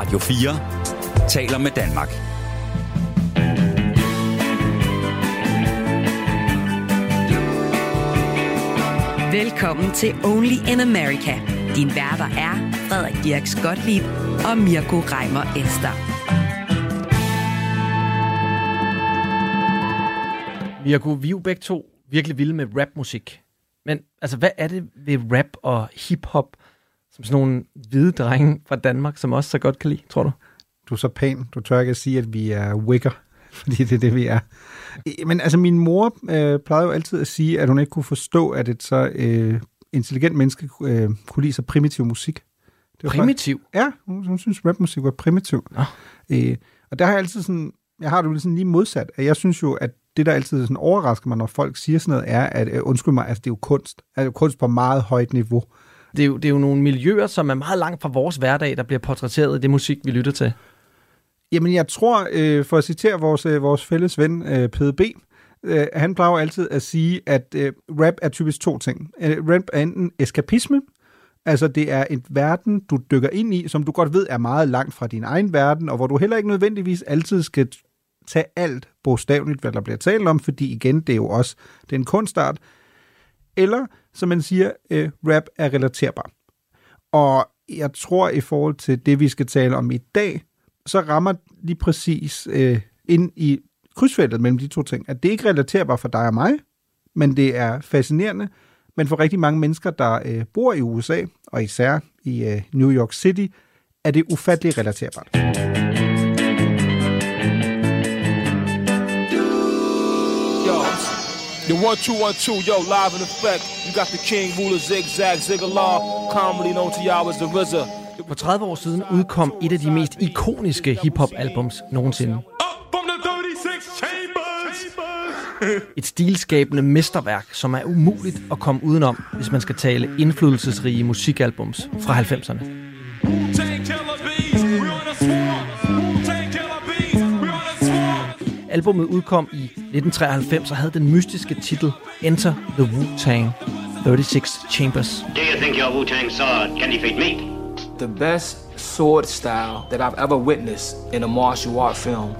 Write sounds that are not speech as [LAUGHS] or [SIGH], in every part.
Radio 4 taler med Danmark. Velkommen til Only in America. Din værter er Frederik Dirk Skotlib og Mirko Reimer Ester. Mirko, vi er jo begge to virkelig vilde med rapmusik. Men altså, hvad er det ved rap og hiphop, som sådan nogle hvide drenge fra Danmark, som også så godt kan lide, tror du? Du er så pæn. Du tør ikke at sige, at vi er wigger, [LAUGHS] fordi det er det, vi er. Men altså, min mor øh, plejede jo altid at sige, at hun ikke kunne forstå, at et så øh, intelligent menneske øh, kunne lide så primitiv musik. Det var Primitiv? Faktisk, ja, hun, hun synes, rapmusik var primitiv. Nå. Øh, og der har jeg altid sådan, jeg har det jo sådan lige modsat, at jeg synes jo, at det, der altid sådan overrasker mig, når folk siger sådan noget, er, at øh, undskyld mig, altså det er jo kunst. Altså, kunst på meget højt niveau. Det er, jo, det er jo nogle miljøer, som er meget langt fra vores hverdag, der bliver portrætteret i det musik, vi lytter til. Jamen, jeg tror, øh, for at citere vores, øh, vores fælles ven, øh, PDB, øh, han plejer altid at sige, at øh, rap er typisk to ting. Øh, rap er enten eskapisme, altså det er en verden, du dykker ind i, som du godt ved er meget langt fra din egen verden, og hvor du heller ikke nødvendigvis altid skal tage alt bogstaveligt, hvad der bliver talt om, fordi igen, det er jo også den kunstart. Eller, som man siger, øh, rap er relaterbar. Og jeg tror, i forhold til det, vi skal tale om i dag, så rammer lige præcis øh, ind i krydsfeltet mellem de to ting, at det ikke er relaterbart for dig og mig, men det er fascinerende, men for rigtig mange mennesker, der øh, bor i USA, og især i øh, New York City, er det ufatteligt relaterbart. The one two one two, yo, live in effect. You got the king, ruler, zigzag, ziggalar, commonly known to y'all as the RZA. For 30 år siden udkom et af de mest ikoniske hiphop-albums nogensinde. Up from the 36 chambers. Et stilskabende mesterværk, som er umuligt at komme udenom, hvis man skal tale indflydelsesrige musikalbums fra 90'erne. Albummet udkom i 1993 og havde den mystiske titel Enter the Wu-Tang 36 Chambers. Do you think your Wu-Tang sword can defeat me? The best sword style that I've ever witnessed in a martial art film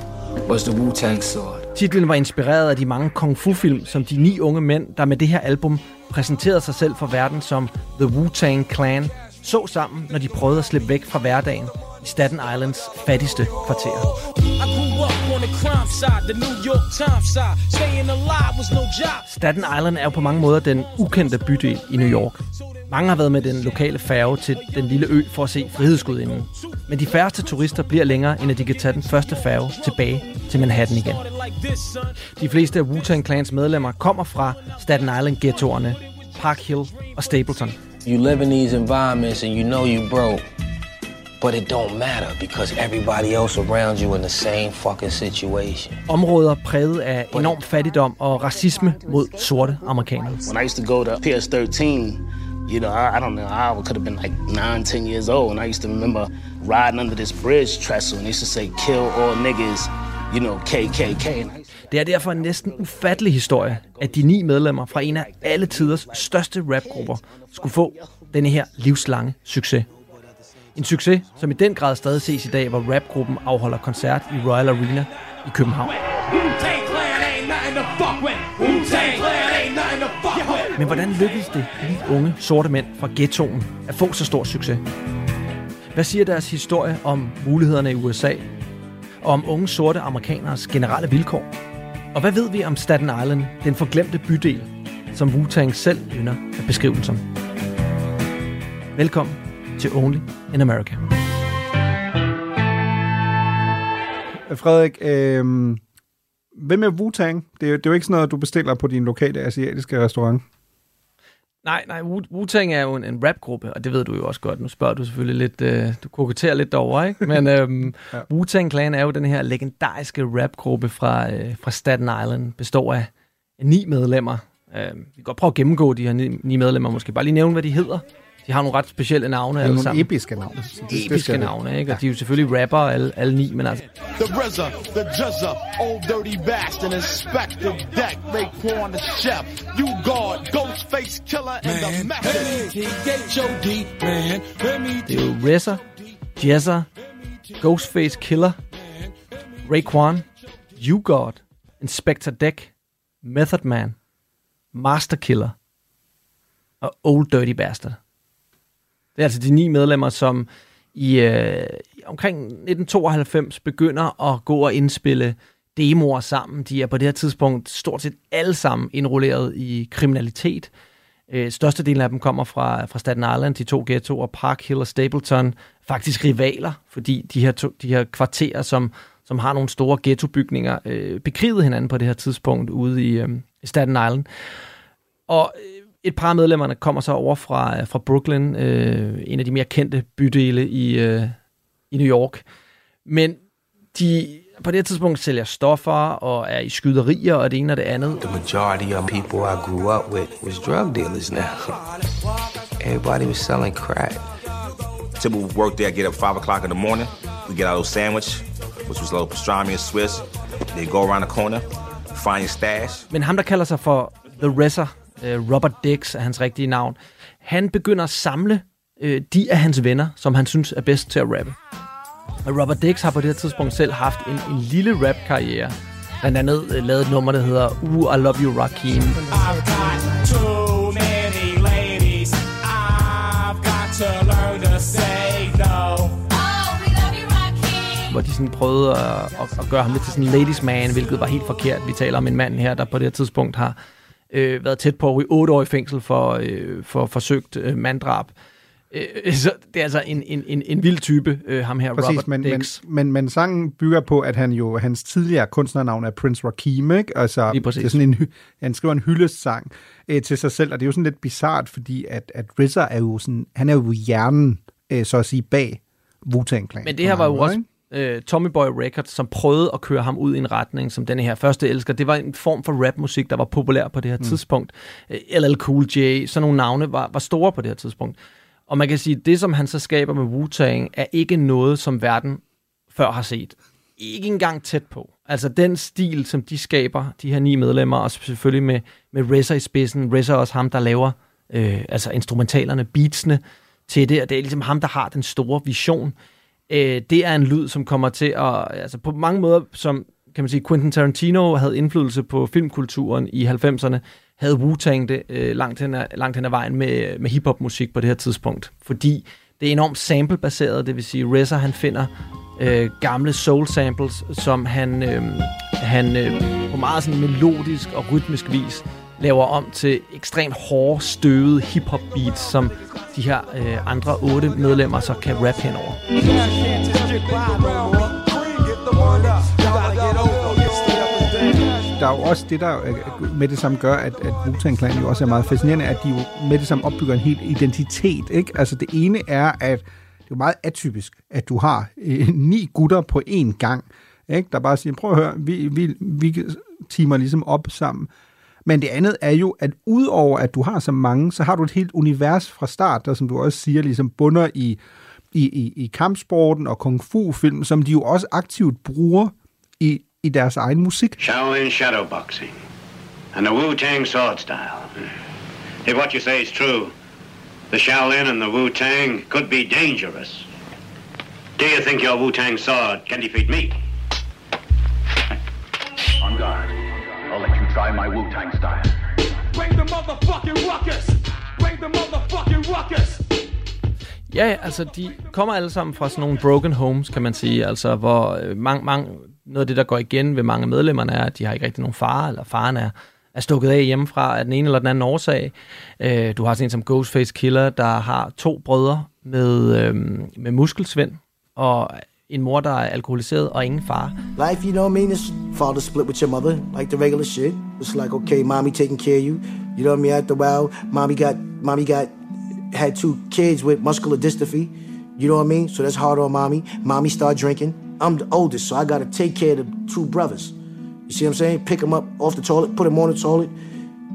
was the Wu Tang sword. Titlen var inspireret af de mange kung fu-film, som de ni unge mænd, der med det her album præsenterede sig selv for verden som The Wu-Tang Clan, så sammen, når de prøvede at slippe væk fra hverdagen i Staten Islands fattigste job. Staten Island er jo på mange måder den ukendte bydel i New York. Mange har været med den lokale færge til den lille ø for at se frihedsgudinden. Men de færreste turister bliver længere, end at de kan tage den første færge tilbage til Manhattan igen. De fleste af Wu-Tang Clans medlemmer kommer fra Staten Island ghettoerne, Park Hill og Stapleton. You live in these environments and you know you broke, but it don't matter because everybody else around you in the same fucking situation. Områder præget af enorm fattigdom og racisme mod sorte amerikanere. When I used to go to PS 13, you know, I, I don't know, I could have been like nine, ten years old, and I used to remember riding under this bridge trestle, and they used to say, kill all niggas, you know, KKK. Det er derfor en næsten ufattelig historie, at de ni medlemmer fra en af alle tiders største rapgrupper skulle få denne her livslange succes. En succes, som i den grad stadig ses i dag, hvor rapgruppen afholder koncert i Royal Arena i København. Men hvordan lykkedes det de unge sorte mænd fra ghettoen at få så stor succes? Hvad siger deres historie om mulighederne i USA? Og om unge sorte amerikaners generelle vilkår? Og hvad ved vi om Staten Island, den forglemte bydel, som Wu-Tang selv ynder at beskrive den som? Velkommen til Only in America. Frederik, øh, hvem er Wu-Tang? Det, er jo- det er jo ikke sådan noget, du bestiller på din lokale asiatiske restaurant. Nej, nej, Wu- Wu-Tang er jo en, en rapgruppe, og det ved du jo også godt. Nu spørger du selvfølgelig lidt, øh, du koketterer lidt derovre, ikke? Men [LAUGHS] øhm, ja. Wu-Tang Clan er jo den her legendariske rapgruppe fra, øh, fra Staten Island, består af ni medlemmer. Øh, vi kan godt prøve at gennemgå de her ni, ni medlemmer, måske bare lige nævne, hvad de hedder. De har nogle ret specielle navne Det er alle nogle sammen. episke navne. Det- Episke det. navne, ikke? Og de er jo selvfølgelig rapper, alle, alle ni, men altså, The RZA, the Juzza, Old Dirty Bastard, Inspector Deck, Raekwon the Chef, You Guard, Ghostface Killer, and the me det er jo RZA, Jazza, Ghostface Killer, Raekwon, You God, Inspector Deck, Method Man, Master Killer og Old Dirty Bastard. Det er altså de ni medlemmer, som i øh, omkring 1992 begynder at gå og indspille demoer sammen. De er på det her tidspunkt stort set alle sammen indrulleret i kriminalitet. Øh, størstedelen af dem kommer fra, fra Staten Island, de to ghettoer, Park Hill og Stapleton. Faktisk rivaler, fordi de her, to, de her kvarterer, som, som har nogle store ghettobygninger, øh, bekrigede hinanden på det her tidspunkt ude i, øh, Staten Island. Og øh, et par af medlemmerne kommer så over fra, fra Brooklyn, øh, en af de mere kendte bydele i, øh, i New York. Men de på det her tidspunkt sælger stoffer og er i skyderier og det ene og det andet. The majority of people I grew up with was drug dealers now. Everybody was selling crack. Typical work there, get up 5 o'clock in the morning. We get our little sandwich, which was a little pastrami and Swiss. They go around the corner, find your stash. Men ham, der kalder sig for The Resser, uh, Robert Dix er hans rigtige navn, han begynder at samle uh, de af hans venner, som han synes er bedst til at rappe. Og Robert Dix har på det her tidspunkt selv haft en, en lille rap-karriere. Blandt andet uh, lavet et nummer, der hedder Uh, I Love You, Rakim. I've got too many ladies. I've got to learn to say no. hvor de sådan prøvede at, at, at gøre ham lidt til sådan en ladies man, hvilket var helt forkert. Vi taler om en mand her, der på det her tidspunkt har øh, været tæt på at ryge otte år i fængsel for, øh, for forsøgt øh, manddrab. Øh, [LAUGHS] så det er altså en, en, en, en vild type, øh, ham her, Præcis, Robert men, men, Dix. men, men sangen bygger på, at han jo, hans tidligere kunstnernavn er Prince Rakim, ikke? Altså, det er sådan en, han skriver en hyldestsang øh, til sig selv, og det er jo sådan lidt bizart, fordi at, at RZA er jo sådan, han er jo hjernen, øh, så at sige, bag Clan. Men det her var jo også øh, Tommy Boy Records, som prøvede at køre ham ud i en retning, som denne her første elsker. Det var en form for rapmusik, der var populær på det her mm. tidspunkt. Øh, LL Cool J, sådan nogle navne var, var store på det her tidspunkt. Og man kan sige, at det, som han så skaber med Wu-Tang, er ikke noget, som verden før har set. Ikke engang tæt på. Altså den stil, som de skaber, de her ni medlemmer, og selvfølgelig med, med RZA i spidsen. RZA er også ham, der laver øh, altså instrumentalerne, beatsene til det, og det er ligesom ham, der har den store vision. Øh, det er en lyd, som kommer til at, altså på mange måder, som kan man sige, Quentin Tarantino havde indflydelse på filmkulturen i 90'erne, havde Wu-Tang det øh, langt, hen ad, langt hen ad vejen med, med hiphop-musik på det her tidspunkt. Fordi det er enormt sample-baseret, det vil sige, RZA han finder øh, gamle soul-samples, som han, øh, han øh, på meget sådan melodisk og rytmisk vis laver om til ekstremt hårde, støvede hip-hop beats, som de her øh, andre otte medlemmer så kan rap henover. der er jo også det, der øh, med det samme gør, at, at Wu-Tang Clan jo også er meget fascinerende, at de jo med det samme opbygger en helt identitet. Ikke? Altså det ene er, at det er jo meget atypisk, at du har øh, ni gutter på én gang, ikke? der bare siger, prøv at høre, vi, vi, vi timer ligesom op sammen. Men det andet er jo, at udover at du har så mange, så har du et helt univers fra start, der som du også siger, ligesom bunder i, i, i, i kampsporten og kung fu-film, som de jo også aktivt bruger i, i deres egen musik. Shaolin shadowboxing and the Wu-Tang sword style. If what you say is true, the Shaolin and the Wu-Tang could be dangerous. Do you think your Wu-Tang sword can defeat me? On guard. Try my Wu-Tang style. Bring the motherfucking ruckus. Bring the motherfucking ruckus. Ja, ja, altså de kommer alle sammen fra sådan nogle broken homes, kan man sige, altså hvor øh, mang, mang, noget af det, der går igen ved mange af medlemmerne, er, at de har ikke rigtig nogen far, eller faren er, er stukket af hjemmefra af den ene eller den anden årsag. Øh, du har sådan en som Ghostface Killer, der har to brødre med, øh, med muskelsvind, og en mor, der er alkoholiseret, og ingen far. Life, you know what I mean? It's father split with your mother, like the regular shit. It's like, okay, mommy taking care of you. You know what I mean? After a while, mommy got, mommy got, had two kids with muscular dystrophy. You know what I mean? So that's hard on mommy. Mommy started drinking. I'm the oldest, so I gotta take care of the two brothers. You see what I'm saying? Pick them up off the toilet, put them on the toilet,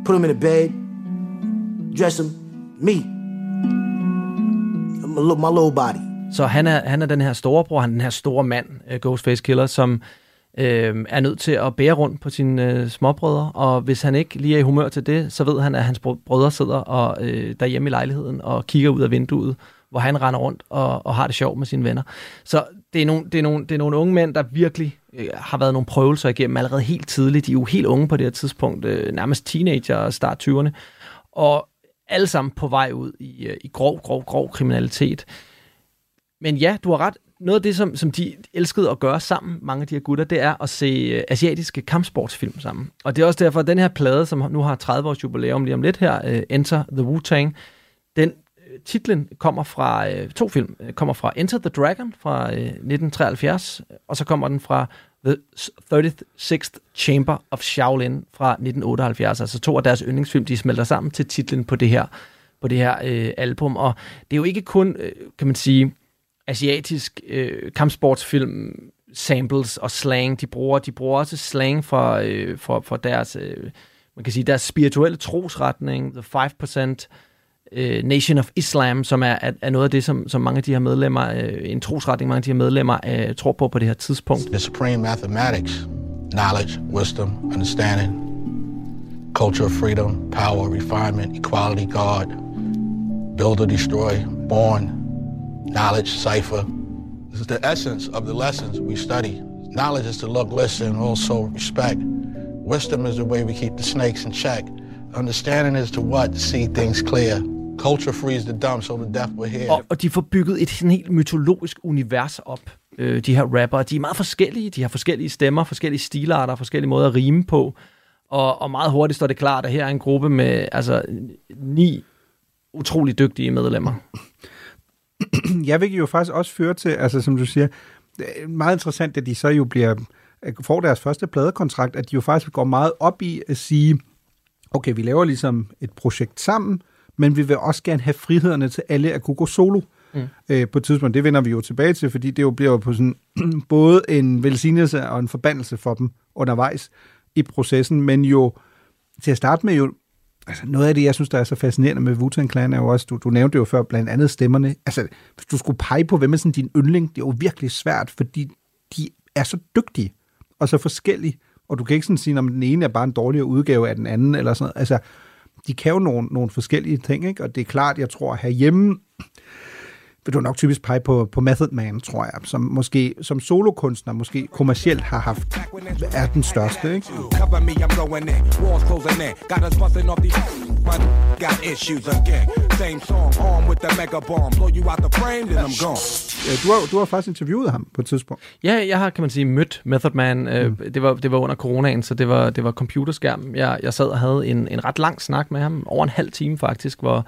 put them in the bed, dress them. Me. My little body. Så han er, han er den her storebror, han er den her store mand, øh, Ghostface Killer, som øh, er nødt til at bære rundt på sine øh, småbrødre, og hvis han ikke lige er i humør til det, så ved han, at hans brødre sidder og, øh, derhjemme i lejligheden og kigger ud af vinduet hvor han render rundt og, og har det sjovt med sine venner. Så det er nogle, det er nogle, det er nogle unge mænd, der virkelig øh, har været nogle prøvelser igennem allerede helt tidligt. De er jo helt unge på det her tidspunkt, øh, nærmest teenager og start 20'erne. Og alle sammen på vej ud i, øh, i grov, grov, grov kriminalitet. Men ja, du har ret. Noget af det, som, som de elskede at gøre sammen, mange af de her gutter, det er at se øh, asiatiske kampsportsfilm sammen. Og det er også derfor, at den her plade, som nu har 30 års jubilæum lige om lidt her, øh, Enter the Wu-Tang, den øh, titlen kommer fra øh, to film. Øh, kommer fra Enter the Dragon fra øh, 1973, øh, og så kommer den fra The 36th Chamber of Shaolin fra 1978. Altså to af deres yndlingsfilm, de smelter sammen til titlen på det her, på det her øh, album. Og det er jo ikke kun, øh, kan man sige, asiatisk øh, kampsportsfilm samples og slang, de bruger. De bruger også slang for, øh, for, for deres, øh, man kan sige, deres spirituelle trosretning, The 5%, øh, Nation of Islam, som er, er, er noget af det, som, som mange af de her medlemmer, øh, en trosretning, mange af de her medlemmer øh, tror på på det her tidspunkt. The supreme mathematics, knowledge, wisdom, understanding, culture of freedom, power, refinement, equality, God, build or destroy, born, knowledge, cipher. This is the essence of the lessons we study. Knowledge is to look, listen, also respect. Wisdom is the way we keep the snakes in check. Understanding is to what? To see things clear. Culture frees the dumb, so the deaf will hear. Og, og de får bygget et sådan helt mytologisk univers op, øh, de her rapper. De er meget forskellige. De har forskellige stemmer, forskellige stilarter, forskellige måder at rime på. Og, og meget hurtigt står det klart, at her er en gruppe med altså, ni utrolig dygtige medlemmer. [LAUGHS] [CLEARS THROAT] jeg vil jo faktisk også føre til, altså som du siger, er meget interessant, at de så jo bliver, får deres første pladekontrakt, at de jo faktisk går meget op i at sige, okay, vi laver ligesom et projekt sammen, men vi vil også gerne have frihederne til alle at kunne gå solo. Mm. Øh, på et tidspunkt, det vender vi jo tilbage til, fordi det jo bliver jo på sådan, [CLEARS THROAT] både en velsignelse og en forbandelse for dem undervejs i processen, men jo til at starte med jo altså noget af det, jeg synes, der er så fascinerende med wu Clan, er jo også, du, du nævnte jo før blandt andet stemmerne. Altså, hvis du skulle pege på, hvem er sådan din yndling, det er jo virkelig svært, fordi de er så dygtige og så forskellige. Og du kan ikke sådan sige, om den ene er bare en dårligere udgave af den anden, eller sådan noget. Altså, de kan jo nogle, nogle forskellige ting, ikke? Og det er klart, jeg tror, herhjemme, vil du nok typisk pege på, på Method Man, tror jeg, som måske som solokunstner måske kommercielt har haft, er den største, ikke? Cover me, I'm going in. Walls closing in. Got us busting off these. My got issues again. Same song, armed with the mega bomb. Blow you out the frame, then I'm gone. Øh, Du har, du har faktisk interviewet ham på et tidspunkt. Ja, jeg har, kan man sige, mødt Method Man. Mm. Det, var, det var under coronaen, så det var, det var computerskærm. Jeg, jeg sad og havde en, en ret lang snak med ham, over en halv time faktisk, hvor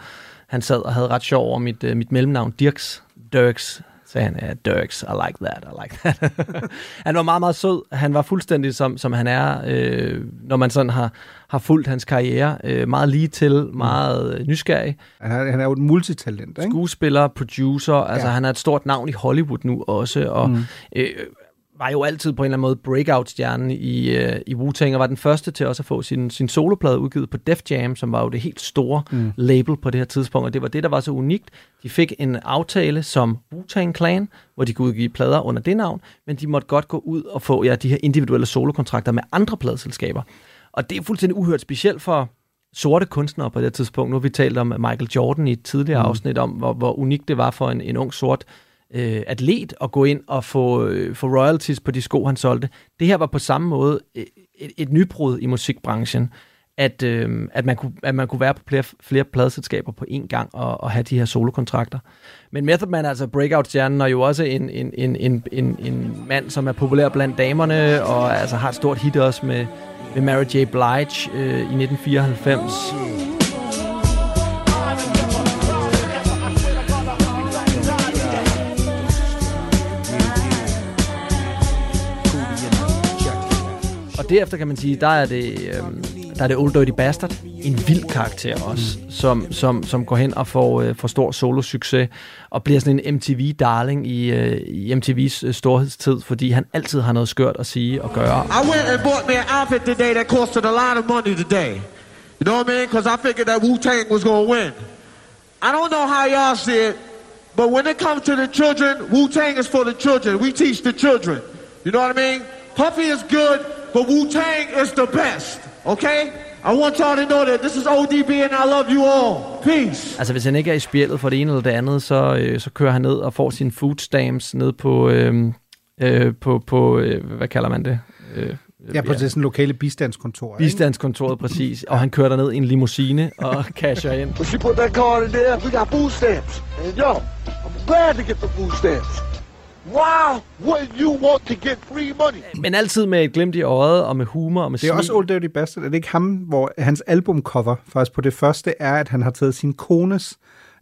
han sad og havde ret sjov over mit, uh, mit mellemnavn, Dirks. Dirks, sagde han. Ja, Dirks, I like that, I like that. [LAUGHS] han var meget, meget sød. Han var fuldstændig som, som han er, øh, når man sådan har, har fulgt hans karriere. Øh, meget lige til, meget øh, nysgerrig. Han er, han er jo et multitalent, ikke? Skuespiller, producer, altså Ja. han er et stort navn i Hollywood nu også, og Mm. mm. øh, var jo altid på en eller anden måde breakout-stjerne i, øh, i Wu-Tang, og var den første til også at få sin, sin soloplade udgivet på Def Jam, som var jo det helt store Mm. label på det her tidspunkt, og det var det, der var så unikt. De fik en aftale som Wu-Tang Clan, hvor de kunne udgive plader under det navn, men de måtte godt gå ud og få ja, de her individuelle solokontrakter med andre pladeselskaber. Og det er fuldstændig uhørt specielt for sorte kunstnere på det her tidspunkt. Nu har vi talt om Michael Jordan i et tidligere mm. afsnit om, hvor, hvor unikt det var for en, en ung sort øh, atlet at gå ind og få, øh, få royalties på de sko, han solgte. Det her var på samme måde et, et, et nybrud i musikbranchen, at, øh, at, man kunne, at man kunne være på flere, flere pladeselskaber på én gang og, og have de her solokontrakter. Men Method Man er altså breakout-stjernen, og jo også en, en, en, en, en, en mand, som er populær blandt damerne, og altså har et stort hit også med, med Mary J. Blige øh, i 1994. derefter kan man sige, der er det, øhm, der er det Old Dirty Bastard, en vild karakter også, mm. som, som, som går hen og får, øh, får stor solo-succes, og bliver sådan en MTV-darling i, øh, i MTV's øh, storhedstid, fordi han altid har noget skørt at sige og gøre. I went and bought me an outfit today that costed a lot of money today. You know what I mean? Because I figured that Wu-Tang was going to win. I don't know how y'all see it, but when it comes to the children, Wu-Tang is for the children. We teach the children. You know what I mean? Puffy is good, but Wu-Tang is the best. Okay? I want y'all to know that this is ODB and I love you all. Peace. Altså, hvis han ikke er i spjældet for det ene eller det andet, så, øh, så kører han ned og får sine food stamps ned på, øh, øh, på, på øh, hvad kalder man det? Øh, Ja, på det sådan lokale bistandskontor. ikke? Bistandskontoret, præcis. Og han kører derned i en limousine og [LAUGHS] casher ind. When she put that card in there, we got food stamps. And yo, I'm glad to get the food stamps. Why would you want to get free money? Men altid med et glimt i øjet, og med humor og med Det er smil. også Old Dirty Bastard. Er det ikke ham, hvor hans albumcover faktisk på det første er, at han har taget sin kones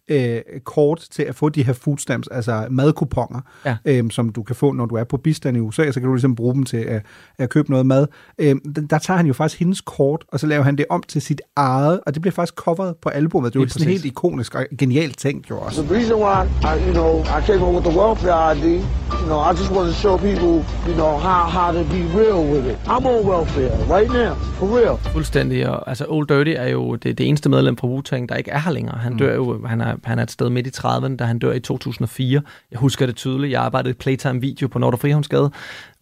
øh, kort til at få de her food stamps, altså madkuponer, Ja. øh, som du kan få, når du er på bistand i USA, så kan du ligesom bruge dem til at, at købe noget mad. Øh, der tager han jo faktisk hendes kort, og så laver han det om til sit eget, og det bliver faktisk coveret på albumet. Det er jo sådan helt ikonisk og genialt tænkt jo også. The reason why I, you know, I came up with the welfare ID, you know, I just want to show people, you know, how how to be real with it. I'm on welfare right now, for real. Fuldstændig. Og, altså, Old Dirty er jo det, det eneste medlem fra Wu-Tang, der ikke er her længere. Han dør jo, han er, han er et sted midt i 30'erne, da han dør i 2004. Jeg husker det tydeligt. Jeg arbejdede Playtime Video på Nordre Frihåndsgade.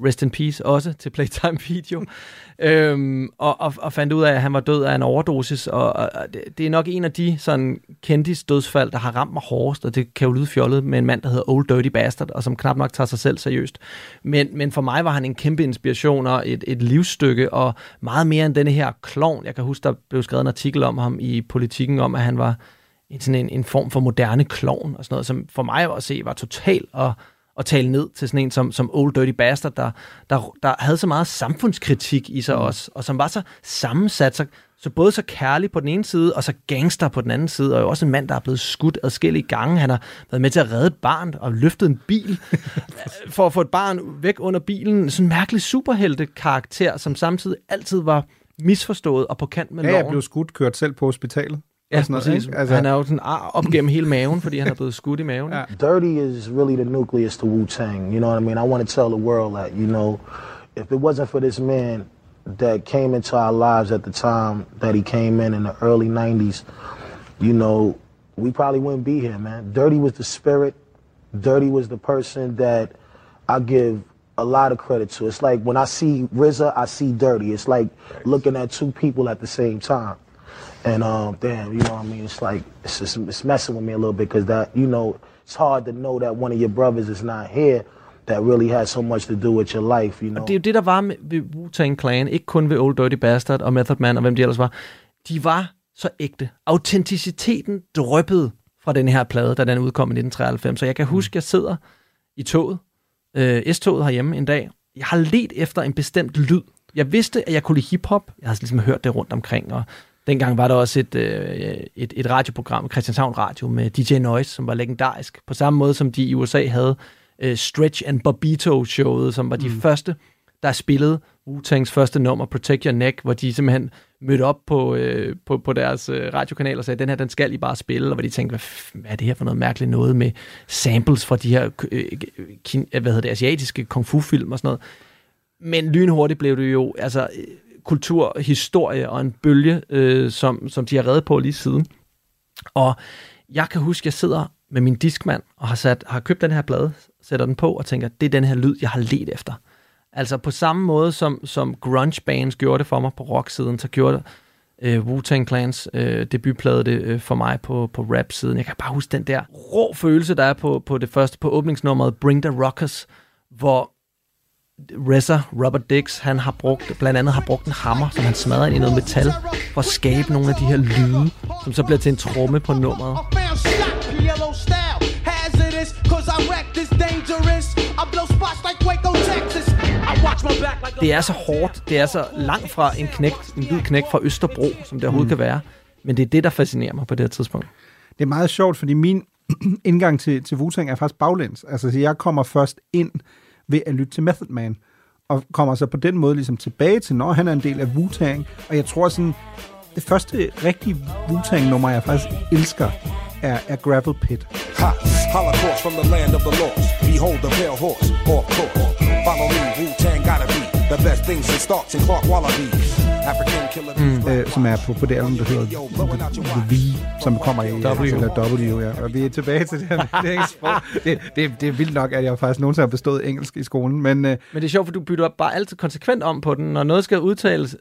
Rest in peace også til Playtime Video. [LAUGHS] øhm, og, og, og fandt ud af, at han var død af en overdosis. Og, og og det, det er nok en af de sådan kendis dødsfald, der har ramt mig hårdest. Og det kan jo lyde fjollet med en mand, der hedder Old Dirty Bastard, og som knap nok tager sig selv seriøst. Men, men for mig var han en kæmpe inspiration og et, et livsstykke, og meget mere end denne her klovn. Jeg kan huske, der blev skrevet en artikel om ham i Politiken, om at han var en, sådan en, en form for moderne klovn, og sådan noget, som for mig at se var total at, at tale ned til sådan en som, som Old Dirty Bastard, der, der, der havde så meget samfundskritik i sig også, og som var så sammensat, så, så både så kærlig på den ene side, og så gangster på den anden side, og jo også en mand, der er blevet skudt adskillige gange. Han har været med til at redde et barn og løftet en bil [LAUGHS] for at få et barn væk under bilen. Sådan en mærkelig superhelte-karakter, som samtidig altid var misforstået og på kant med Ja, loven. jeg blev skudt, kørt selv på hospitalet. Ja, og sådan noget, præcis. ikke? Altså, han er jo sådan ar op gennem hele maven, fordi han er blevet skudt i maven. Ja. Dirty is really the nucleus to Wu Tang. You know what I mean? I want to tell the world that, you know, if it wasn't for this man that came into our lives at the time that he came in in the early 90s, you know, we probably wouldn't be here, man. Dirty was the spirit. Dirty was the person that I give a lot of credit to. It's like when I see RZA, I see Dirty. It's like looking at two people at the same time. And um, damn, you know what I mean? It's like it's just it's messing with me a little bit because that you know it's hard to know that one of your brothers is not here that really has so much to do with your life. You know. Og det er jo det, der var med, ved Wu-Tang Clan, ikke kun ved Old Dirty Bastard og Method Man og hvem de ellers var. De var så ægte. Autenticiteten drøbbede fra den her plade, da den udkom i 1993. Så jeg kan huske, jeg sidder i toget, øh, S-toget herhjemme en dag. Jeg har let efter en bestemt lyd. Jeg vidste, at jeg kunne lide hiphop. Jeg har ligesom hørt det rundt omkring, og dengang var der også et, øh, et, et radioprogram, Christianshavn Radio, med DJ Noise, som var legendarisk. På samme måde som de i USA havde øh, Stretch and Bobito-showet, som var de mm. første, der spillede Wu-Tangs første nummer, Protect Your Neck, hvor de simpelthen mødte op på, øh, på, på deres øh, radiokanal og sagde, den her, den skal I bare spille, og hvor de tænkte, hvad, er det her for noget mærkeligt noget med samples fra de her øh, kin, hvad hedder det, asiatiske kung fu-film og sådan noget. Men lynhurtigt blev det jo altså, kulturhistorie og en bølge, øh, som, som de har reddet på lige siden. Og jeg kan huske, jeg sidder med min diskmand og har, sat, har købt den her plade, sætter den på og tænker, det er den her lyd, jeg har let efter. Altså på samme måde, som, som grunge bands gjorde det for mig på rock-siden, så gjorde øh, Wu-Tang Clans øh, debutplade det øh, for mig på, på rap-siden. Jeg kan bare huske den der rå følelse, der er på, på det første, på åbningsnummeret Bring the Rockers, hvor RZA, Robert Dix, han har brugt, blandt andet har brugt en hammer, som han smadrer ind i noget metal, for at skabe nogle af de her lyde, som så bliver til en tromme på nummeret. Det er så hårdt, det er så langt fra en knægt, en hvid knægt fra Østerbro, som det overhovedet Mm. kan være. Men det er det, der fascinerer mig på det her tidspunkt. Det er meget sjovt, fordi min [CLEARS THROAT] indgang til, til Wu-Tang er faktisk baglæns. Altså, så jeg kommer først ind ved at lytte til Method Man, og kommer så på den måde ligesom tilbage til, når han er en del af Wu-Tang. Og jeg tror sådan, det første rigtige Wu-Tang-nummer, jeg faktisk elsker, er, er Gravel Pit. Ha! Holocaust from the land of the lost. Behold the pale horse, or course. Follow me, Wu-Tang gotta be the best things in starts and Clark Wallabies. African killer. Mm. Øh, som er på, på det album, der hedder The, The V, som kommer i W. Eller W ja. Og vi er tilbage til det her [LAUGHS] med det engelske. Det, det, det er vildt nok, at jeg faktisk nogensinde har bestået engelsk i skolen, men... Øh, Men det er sjovt, for du bytter bare altid konsekvent om på den. Når noget skal udtales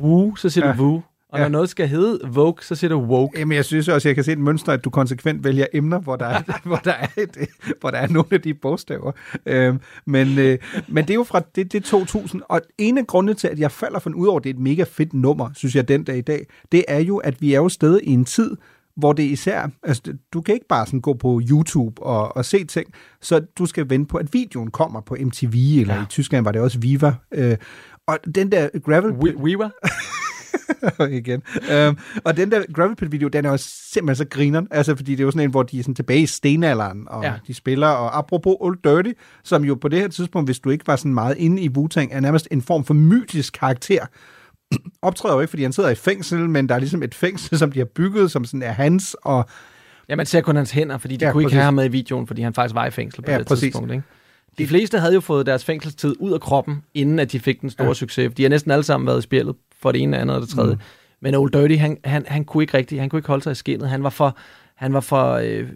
Wu, så siger Ja. du Wu. Og Ja. når noget skal hedde Vogue, så siger du Woke. Jamen, jeg synes også, jeg kan se et mønster, at du konsekvent vælger emner, hvor der er, [LAUGHS] hvor der er, et, hvor der er nogle af de bogstaver. Øhm, men, øh, men det er jo fra det, det er 2000, og en af grundene til, at jeg falder for den, udover det er et mega fedt nummer, synes jeg, den dag i dag, det er jo, at vi er jo stadig i en tid, hvor det især, altså du kan ikke bare sådan gå på YouTube og, og se ting, så du skal vente på, at videoen kommer på MTV, eller ja. i Tyskland var det også Viva. Øh, og den der gravel... Viva? [LAUGHS] [LAUGHS] igen. Øhm, og den der Gravel Pit video, den er jo simpelthen så grineren, altså fordi det er jo sådan en, hvor de er sådan tilbage i stenalderen, og ja. De spiller, og apropos Old Dirty, som jo på det her tidspunkt, hvis du ikke var sådan meget inde i Wu-Tang, er nærmest en form for mytisk karakter. [CLEARS THROAT] Optræder jo ikke, fordi han sidder i fængsel, men der er ligesom et fængsel, som de har bygget, som sådan er hans, og Ja, man ser kun hans hænder, fordi de Ja, kunne ikke præcis. have ham med i videoen, fordi han faktisk var i fængsel på Ja, det præcis. tidspunkt. Ikke? De fleste havde jo fået deres fængselstid ud af kroppen, inden at de fik den store Ja. succes. De har næsten alle sammen været i spjældet for det ene, andet og det tredje. Mm. Men Old Dirty, han, han, han kunne ikke rigtig, han kunne ikke holde sig i skinnet. Han var for, han var for, øh,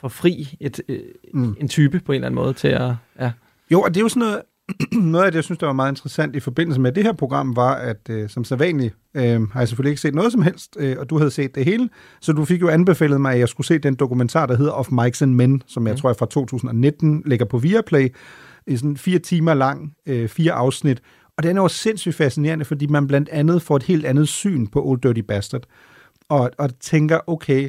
for fri et, øh, mm. en type på en eller anden måde til at... Ja. Jo, og det er jo sådan noget, [CLEARS THROAT] noget af det, jeg synes, der var meget interessant i forbindelse med det her program, var, at øh, som sædvanligt øh, har jeg selvfølgelig ikke set noget som helst, øh, og du havde set det hele, så du fik jo anbefalet mig, at jeg skulle se den dokumentar, der hedder Of Mics and Men, som jeg Mm. tror er fra 2019, ligger på Viaplay, i sådan fire timer lang, øh, fire afsnit, og den er jo sindssygt fascinerende, fordi man blandt andet får et helt andet syn på Old Dirty Bastard, og, og tænker, okay,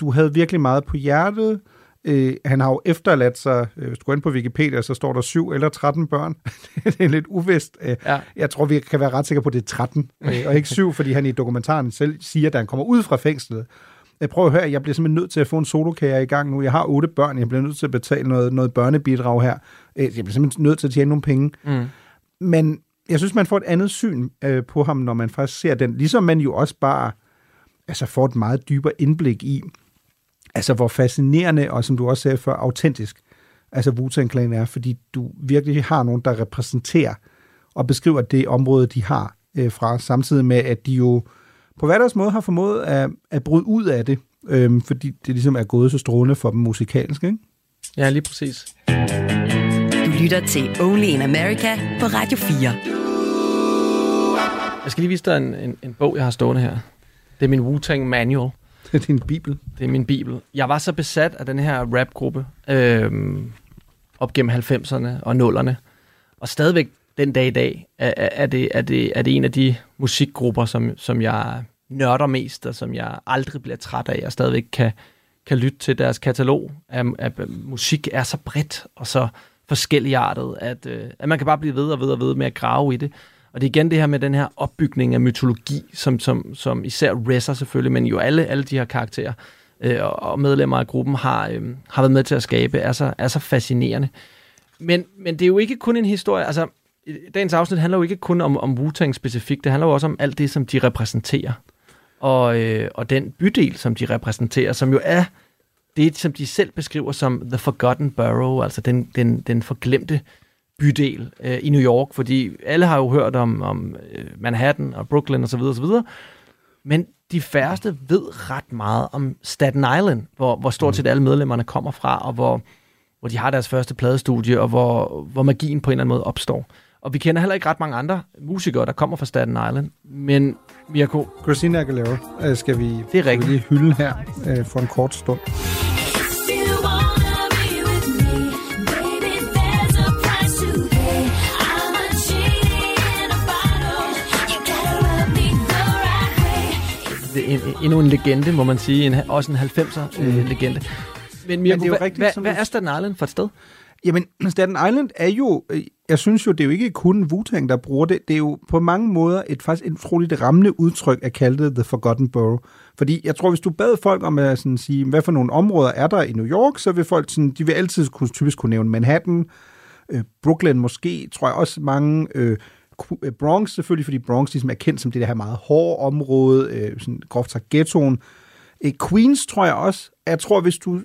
du havde virkelig meget på hjertet. Øh, han har jo efterladt sig, øh, hvis du går ind på Wikipedia, så står der 7 eller 13 børn. [LAUGHS] det er lidt uvist. Øh, Ja. Jeg tror, vi kan være ret sikre på, at det er 13, øh, og ikke 7, fordi han i dokumentaren selv siger, da han kommer ud fra fængslet. Jeg prøver at høre, jeg bliver simpelthen nødt til at få en solokære i gang nu. Jeg har otte børn, jeg bliver nødt til at betale noget, noget børnebidrag her. Jeg bliver simpelthen nødt til at tjene nogle penge. Mm. Men jeg synes, man får et andet syn øh, på ham, når man faktisk ser den. Ligesom man jo også bare altså får et meget dybere indblik i, altså hvor fascinerende, og som du også sagde før, autentisk, altså Wu-Tang Clan er, fordi du virkelig har nogen, der repræsenterer og beskriver det område, de har øh, fra, samtidig med, at de jo på hver deres måde har formået at, at bryde ud af det, øh, fordi det ligesom er gået så strålende for dem musikalsk, ikke? ja, lige præcis. Du lytter til Only in America på Radio 4. Jeg skal lige vise dig en, en, en bog, jeg har stående her. Det er min Wu-Tang Manual. Det er din bibel. Det er min bibel. Jeg var så besat af den her rapgruppe øhm, op gennem 90'erne og 0'erne. Og stadigvæk den dag i dag er, er, det, er, det, er det en af de musikgrupper, som, som jeg nørder mest, og som jeg aldrig bliver træt af, og stadigvæk kan, kan lytte til deres katalog At, at musik er så bredt og så forskelligartet, at, øh, at man kan bare blive ved og ved og ved med at grave i det. Og det er igen det her med den her opbygning af mytologi, som, som, som især Resser selvfølgelig, men jo alle, alle de her karakterer øh, og- medlemmer af gruppen har, øh, har været med til at skabe, er så, er så fascinerende. Men, men det er jo ikke kun en historie, altså dagens afsnit handler jo ikke kun om, om Wu-Tang specifikt, det handler jo også om alt det, som de repræsenterer. Og, øh, og den bydel, som de repræsenterer, som jo er det, som de selv beskriver som The Forgotten Borough, altså den, den, den forglemte bydel øh, i New York, fordi alle har jo hørt om, om øh, Manhattan og Brooklyn osv. osv., men de færreste ved ret meget om Staten Island, hvor, hvor stort set alle medlemmerne kommer fra, og hvor, hvor de har deres første pladestudie, og hvor, hvor magien på en eller anden måde opstår. Og vi kender heller ikke ret mange andre musikere, der kommer fra Staten Island, men Mirko... Christina Aguilera øh, skal vi, Det er skal vi lige hylde her øh, for en kort stund. En, endnu en legende, må man sige. En, også en 90'er øh, legende. Men Mirko, det er jo hvad, rigtigt, hvad, som hvad er Staten Island for et sted? Jamen, Staten Island er jo, øh, jeg synes jo, det er jo ikke kun Wu-Tang, der bruger det. Det er jo på mange måder et faktisk et utroligt rammende udtryk at kalde det The Forgotten Borough. Fordi jeg tror, hvis du bad folk om at sådan sige, hvad for nogle områder er der i New York, så vil folk sådan, de vil altid kunne, typisk kunne nævne Manhattan, øh, Brooklyn måske, tror jeg også mange, øh, øh, Bronx selvfølgelig, fordi Bronx ligesom er kendt som det der her meget hårde område, øh, sådan groft sagt ghettoen. Øh, Queens tror jeg også. Jeg tror, hvis du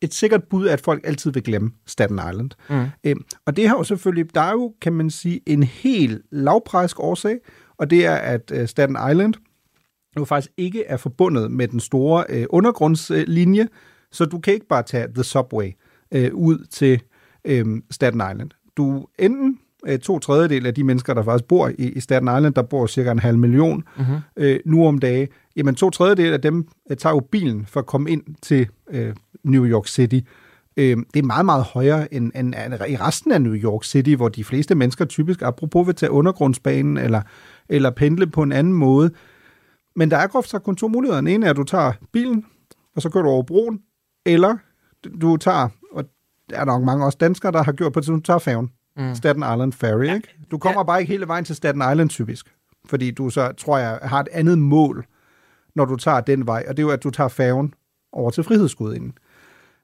et sikkert bud er, at folk altid vil glemme Staten Island. Mm. Øhm, og det har jo selvfølgelig, der er jo, kan man sige, en helt lavpræsk årsag, og det er, at øh, Staten Island jo faktisk ikke er forbundet med den store øh, undergrundslinje, så du kan ikke bare tage The Subway øh, ud til øh, Staten Island. Du enten øh, to tredjedel af de mennesker, der faktisk bor i, i Staten Island, der bor cirka en halv million Mhm. øh, nu om dage, jamen to tredjedel af dem øh, tager jo bilen for at komme ind til øh, New York City. Øh, det er meget, meget højere end, end, end i resten af New York City, hvor de fleste mennesker typisk, apropos vil tage undergrundsbanen eller, eller pendle på en anden måde. Men der er groft sagt kun to muligheder. Den ene er, at du tager bilen, og så kører du over broen, eller du tager, og der er nok mange også danskere, der har gjort på det, du tager færgen. Mm. Mm. Staten Island Ferry, ja. ikke? Du kommer ja. bare ikke hele vejen til Staten Island typisk, fordi du så, tror jeg, har et andet mål, når du tager den vej, og det er jo, at du tager færgen over til Frihedsgudinde.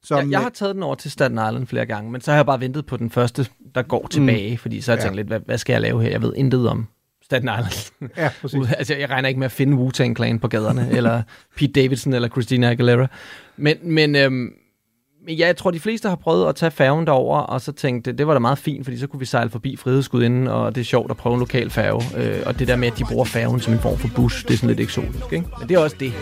Som, jeg, jeg har taget den over til Staten Island flere gange, men så har jeg bare ventet på den første, der går tilbage, mm. fordi så har jeg Ja. tænkt lidt, hvad, hvad skal jeg lave her? Jeg ved intet om Staten Island. Ja, [LAUGHS] præcis. altså, jeg regner ikke med at finde Wu-Tang Clan på gaderne, [LAUGHS] eller Pete Davidson, eller Christina Aguilera. Men, men, øhm, men ja, jeg tror, de fleste har prøvet at tage færgen derover, og så tænkte, det var da meget fint, fordi så kunne vi sejle forbi Frihedsgudinden, og det er sjovt at prøve en lokal færge. Øh, og det der med, at de bruger færgen som en form for bus, det er sådan lidt eksotisk, ikke? Men det er også det.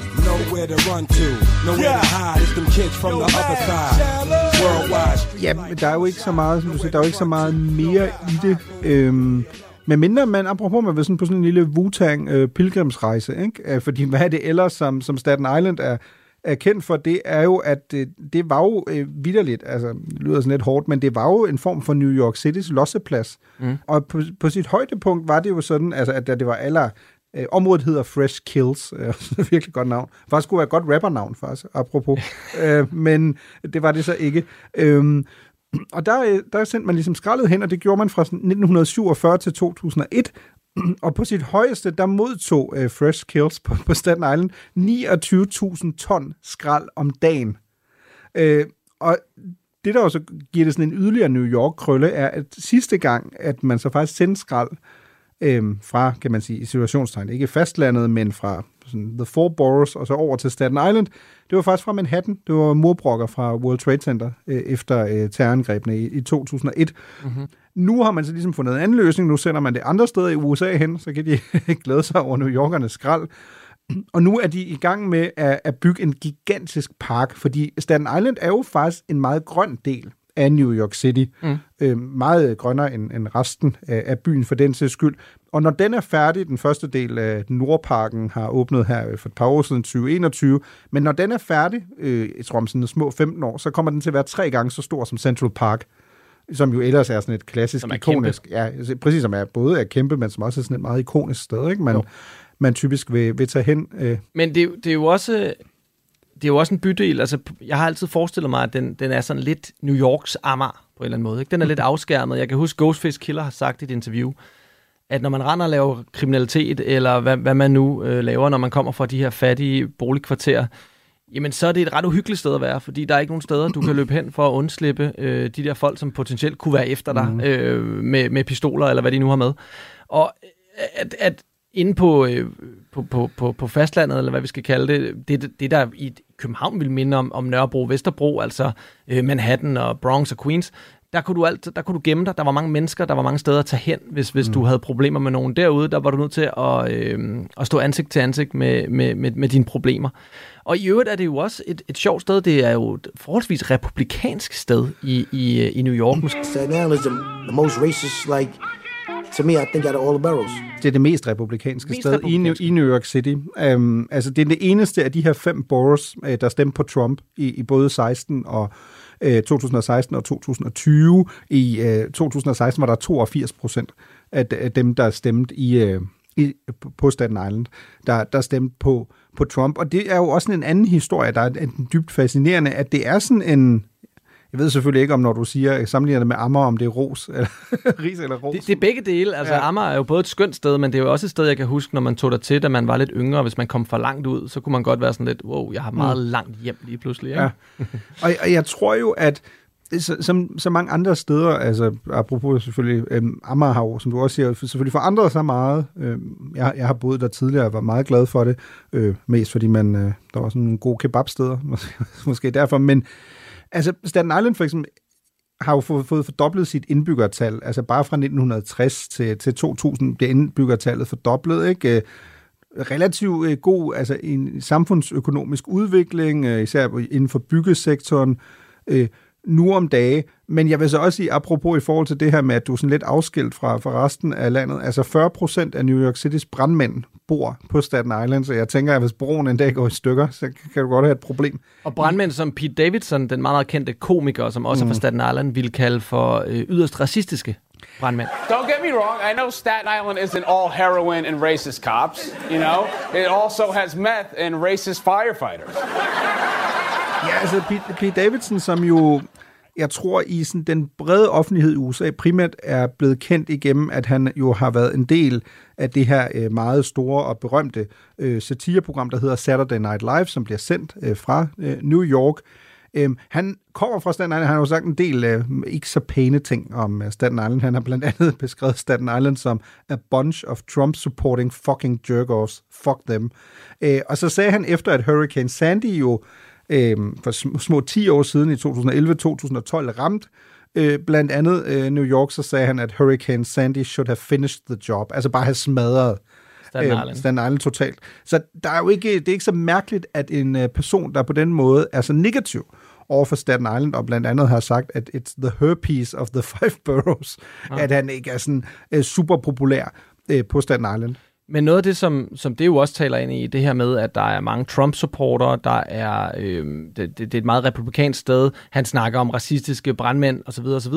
Ja, men der er jo ikke så meget, som du siger, der er jo ikke så meget mere i det. Øhm, men mindre man, apropos man vil sådan på sådan en lille Wu-Tang øh, pilgrimsrejse, ikke? Øh, fordi hvad er det ellers, som, som Staten Island er, er kendt for, det er jo, at øh, det var jo øh, vidderligt, altså det lyder sådan lidt hårdt, men det var jo en form for New York City's losseplads. Mm. Og på, på sit højdepunkt var det jo sådan, altså, at det var aller... Øh, området hedder Fresh Kills, øh, [LAUGHS] virkelig godt navn. Faktisk skulle være et godt rappernavn, faktisk, apropos. [LAUGHS] øh, men det var det så ikke. Øhm, og der, øh, der sendte man ligesom skraldet hen, og det gjorde man fra sådan 1947 til 2001. [CLEARS THROAT] Og på sit højeste, der modtog øh, Fresh Kills på, på Staten Island 29.000 ton skrald om dagen. Øh, og det, der også giver det sådan en yderligere New York-krølle, er, at sidste gang, at man så faktisk sendte skrald øh, fra, kan man sige, i situationstegn, ikke fastlandet, men fra sådan, The Four Boroughs og så over til Staten Island, det var faktisk fra Manhattan. Det var murbrokker fra World Trade Center øh, efter øh, terrorangrebene i, i 2001. Mm-hmm. Nu har man så ligesom fundet en anden løsning. Nu sender man det andre steder i USA hen, så kan de [LAUGHS] glæde sig over New Yorkernes skrald. Og nu er de i gang med at, at bygge en gigantisk park, fordi Staten Island er jo faktisk en meget grøn del af New York City. Mm. Øh, meget grønnere end, end resten af, af byen for den sags skyld. Og når den er færdig, den første del af Nordparken har åbnet her for et par år siden, 2021, men når den er færdig, øh, jeg tror om sådan små 15 år, så kommer den til at være tre gange så stor som Central Park som jo ellers er sådan et klassisk, Som er ikonisk, ja, præcis som er både er kæmpe, men som også er sådan et meget ikonisk sted, ikke? Man, man typisk vil, vil tage hen. Øh. Men det, er jo- det er jo også det er jo også en bydel. Altså, jeg har altid forestillet mig, at den, den er sådan lidt New Yorks Amager på en eller anden måde. Ikke? Den er lidt afskærmet. Jeg kan huske, Ghostface Killer har sagt i et interview, at når man render og laver kriminalitet, eller hvad, hvad man nu øh, laver, når man kommer fra de her fattige boligkvarterer, jamen så er det et ret uhyggeligt sted at være, fordi der er ikke nogen steder, du kan løbe hen for at undslippe øh, de der folk, som potentielt kunne være efter dig Mhm. øh, med, med pistoler, eller hvad de nu har med. Og øh, at, at inde på, øh, på, på, på, på fastlandet, eller hvad vi skal kalde det, det, det der i København vil minde om, om Nørrebro, Vesterbro, altså øh, Manhattan og Bronx og Queens, der kunne, du alt, der kunne du gemme dig. Der var mange mennesker, der var mange steder at tage hen, hvis, hvis mm. du havde problemer med nogen derude. Der var du nødt til at, øh, at stå ansigt til ansigt med, med, med, med dine problemer. Og i øvrigt er det jo også et, et sjovt sted. Det er jo et forholdsvis republikansk sted i, i, i New York. Staten is the, the most racist, like, to me, I think out of all the boroughs. Det er det mest republikanske Mest sted i, New, i New York City. Um, altså, det er det eneste af de her fem boroughs, uh, der stemte på Trump i, i både 16 og Øh, uh, 2016 og 2020. I øh, 2016 var der 82 procent af, af dem, der stemte i, øh, i, på Staten Island, der, der stemte på, på Trump. Og det er jo også en anden historie, der er en dybt fascinerende, at det er sådan en... Jeg ved selvfølgelig ikke, om når du siger, sammenligner det med Amager, om det er ros, [LAUGHS] eller ris eller ros. Det, det er begge dele. Altså, Ja. Amager er jo både et skønt sted, men det er jo også et sted, jeg kan huske, når man tog der til, da man var lidt yngre. Hvis man kom for langt ud, så kunne man godt være sådan lidt, wow, jeg har meget Mm. langt hjem lige pludselig. Ikke? Ja. og, og jeg tror jo, at så, som så mange andre steder, altså apropos selvfølgelig, øhm, Amager har jo, som du også siger, selvfølgelig forandret sig meget. Øhm, jeg, jeg har boet der tidligere og var meget glad for det, øh, mest fordi man, øh, der var sådan nogle gode kebabsteder, [LAUGHS] måske, måske derfor, men altså Staten Island for eksempel, har jo fået, fået fordoblet sit indbyggertal, altså bare fra 1960 til, til 2000 bliver indbyggertallet fordoblet, ikke? Øh, relativt øh, god altså en samfundsøkonomisk udvikling, øh, især inden for byggesektoren. Nu om dage. Men jeg vil så også sige, apropos i forhold til det her med, at du er sådan lidt afskilt fra, fra resten af landet, altså 40 procent af New York City's brandmænd bor på Staten Island, så jeg tænker, at hvis broen en dag går i stykker, så kan du godt have et problem. Og brandmænd som Pete Davidson, den meget, meget kendte komiker, som også mm. er fra Staten Island, ville kalde for øh, yderst racistiske brandmænd. Don't get me wrong, I know Staten Island isn't all heroin and racist cops, you know? It also has meth and racist firefighters. Ja, altså Pete, Pete Davidson, som jo, jeg tror i sådan den brede offentlighed i USA primært er blevet kendt igennem, at han jo har været en del af det her øh, meget store og berømte øh, satireprogram, der hedder Saturday Night Live, som bliver sendt øh, fra øh, New York. Øhm, han kommer fra Staten Island, han har jo sagt en del øh, ikke så pæne ting om øh, Staten Island. Han har blandt andet [LAUGHS] beskrevet Staten Island som a bunch of Trump-supporting fucking jerk-offs. Fuck them. Øh, og så sagde han efter, at Hurricane Sandy jo øh, for sm- små 10 år siden i 2011-2012 ramt øh, blandt andet øh, New York, så sagde han, at Hurricane Sandy should have finished the job. Altså bare have smadret Staten Island. Øh, Staten Island totalt. Så der er jo ikke, det er ikke så mærkeligt, at en øh, person, der på den måde er så negativ over for Staten Island, og blandt andet har sagt, at it's the herpes of the [LAUGHS] five boroughs, Ah. at han ikke er sådan øh, super populær øh, på Staten Island. Men noget af det, som, som det jo også taler ind i, det her med, at der er mange Trump-supportere, der er, øh, det, det, det er et meget republikansk sted, han snakker om racistiske brandmænd osv., osv.,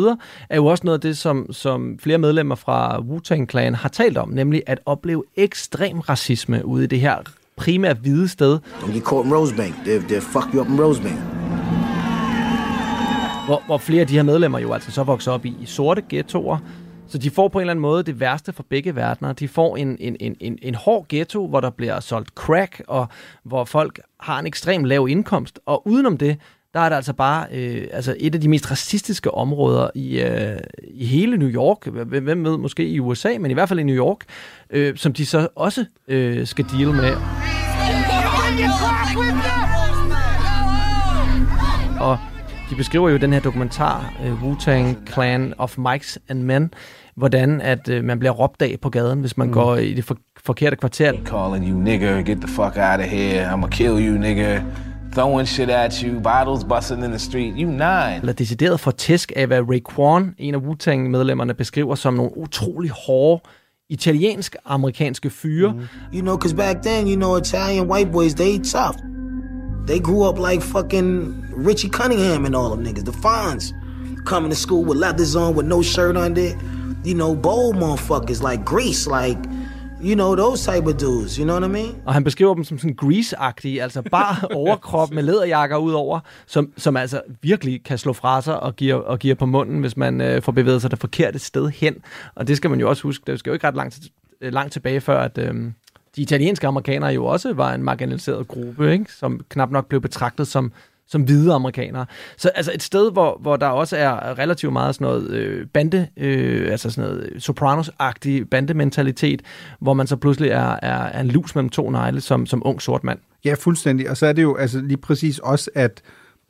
er jo også noget af det, som, som flere medlemmer fra Wu-Tang Clan har talt om, nemlig at opleve ekstrem racisme ude i det her primært hvide sted, Don't get caught in Rosebank. They'll, they'll fuck you up in Rosebank. hvor, hvor flere af de her medlemmer jo altså så vokser op i, i sorte ghettoer, så de får på en eller anden måde det værste fra begge verdener. De får en, en, en, en, en hård ghetto, hvor der bliver solgt crack, og hvor folk har en ekstrem lav indkomst. Og udenom det, der er det altså bare øh, altså et af de mest racistiske områder i, øh, i hele New York. Hvem ved, måske i USA, men i hvert fald i New York, øh, som de så også øh, skal deal med. Og de beskriver jo den her dokumentar, uh, Wu-Tang Clan of Mikes and Men, hvordan at uh, man bliver råbt af på gaden, hvis man mm. går i det for, forkerte kvarter. Calling you nigger, get the fuck out of here, I'ma kill you nigger. Throwing shit at you, bottles busting in the street, you nine. Eller decideret for tæsk af, hvad Raekwon, en af Wu-Tang-medlemmerne, beskriver som nogle utrolig hårde italiensk-amerikanske fyre. Mm. You know, cause back then, you know, Italian white boys, they tough. They grew up like fucking Richie Cunningham and all them niggas, the Fonz. Coming to school with leathers on, with no shirt under. You know, bold motherfuckers like Grease, like, you know, those type of dudes, you know what I mean? Og han beskriver dem som sådan grease-agtige, altså bare [LAUGHS] overkrop med læderjakker ud over, som, som altså virkelig kan slå fra sig og giver, og giver på munden, hvis man øh, får bevæget sig det forkerte sted hen. Og det skal man jo også huske, det skal jo ikke ret langt, øh, langt tilbage før, at øh, de italienske amerikanere jo også var en marginaliseret gruppe, ikke? som knap nok blev betragtet som som hvide amerikanere. Så altså et sted, hvor, hvor der også er relativt meget sådan noget øh, bande, øh, altså sådan noget Sopranos-agtig bandementalitet, hvor man så pludselig er, er, er en lus mellem to negle som, som ung sort mand. Ja, fuldstændig. Og så er det jo altså lige præcis også, at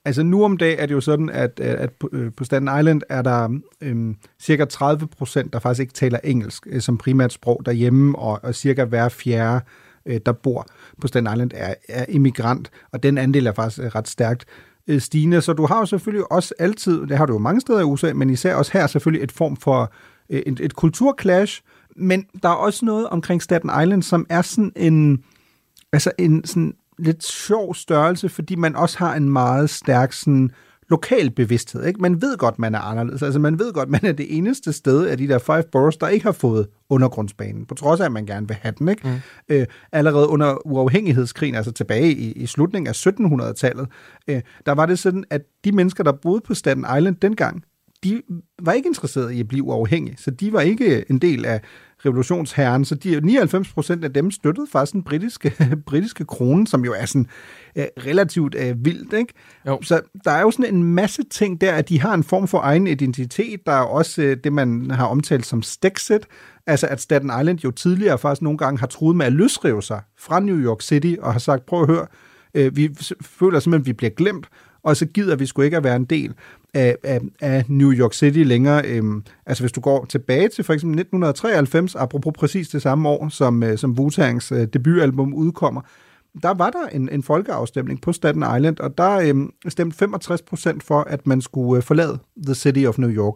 altså nu om dagen er det jo sådan, at, at, på, øh, på Staten Island er der øhm, cirka 30 procent, der faktisk ikke taler engelsk øh, som primært sprog derhjemme, og, og cirka hver fjerde, øh, der bor på Staten Island, er, er immigrant, og den andel er faktisk øh, ret stærkt øh, stigende. Så du har jo selvfølgelig også altid, det har du jo mange steder i USA, men især også her selvfølgelig et form for øh, et, et kulturclash, men der er også noget omkring Staten Island, som er sådan en, altså en sådan lidt sjov størrelse, fordi man også har en meget stærk sådan, lokal bevidsthed. Ikke? Man ved godt, man er anderledes. Altså, man ved godt, [LAUGHS] man er det eneste sted af de der five boroughs, der ikke har fået undergrundsbanen, på trods af, at man gerne vil have den. Ikke? Mm. Øh, allerede under uafhængighedskrigen, altså tilbage i, i slutningen af 1700-tallet, øh, der var det sådan, at de mennesker, der boede på Staten Island dengang, de var ikke interesserede i at blive uafhængige, så de var ikke en del af revolutionsherren, så de 99 procent af dem støttede faktisk den britiske, [LAUGHS] britiske krone, som jo er sådan øh, relativt øh, vildt, ikke? Jo. Så der er jo sådan en masse ting der, at de har en form for egen identitet. Der er også øh, det, man har omtalt som Stexit, altså at Staten Island jo tidligere faktisk nogle gange har truet med at løsrive sig fra New York City, og har sagt, prøv at høre, øh, vi føler simpelthen, at vi bliver glemt, og så gider vi sgu ikke at være en del af, af, af New York City længere. Øhm, altså hvis du går tilbage til for eksempel 1993, apropos præcis det samme år, som, øh, som Wu-Tangs øh, debutalbum udkommer, der var der en, en folkeafstemning på Staten Island, og der øhm, stemte 65 procent for, at man skulle øh, forlade The City of New York.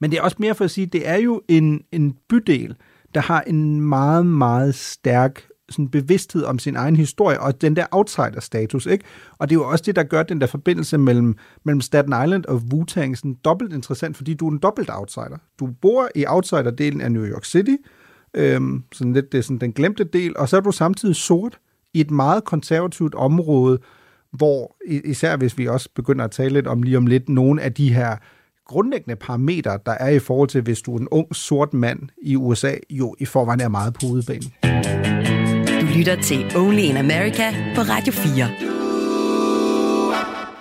Men det er også mere for at sige, det er jo en, en bydel, der har en meget, meget stærk sådan bevidsthed om sin egen historie, og den der outsider-status, ikke? Og det er jo også det, der gør den der forbindelse mellem, mellem Staten Island og Wu-Tang sådan dobbelt interessant, fordi du er en dobbelt outsider. Du bor i outsider-delen af New York City, øhm, sådan lidt det er sådan den glemte del, og så er du samtidig sort i et meget konservativt område, hvor især hvis vi også begynder at tale lidt om lige om lidt nogle af de her grundlæggende parametre, der er i forhold til, hvis du er en ung sort mand i USA, jo i forvejen er meget på udebanen. Du lytter til Only in America på Radio 4.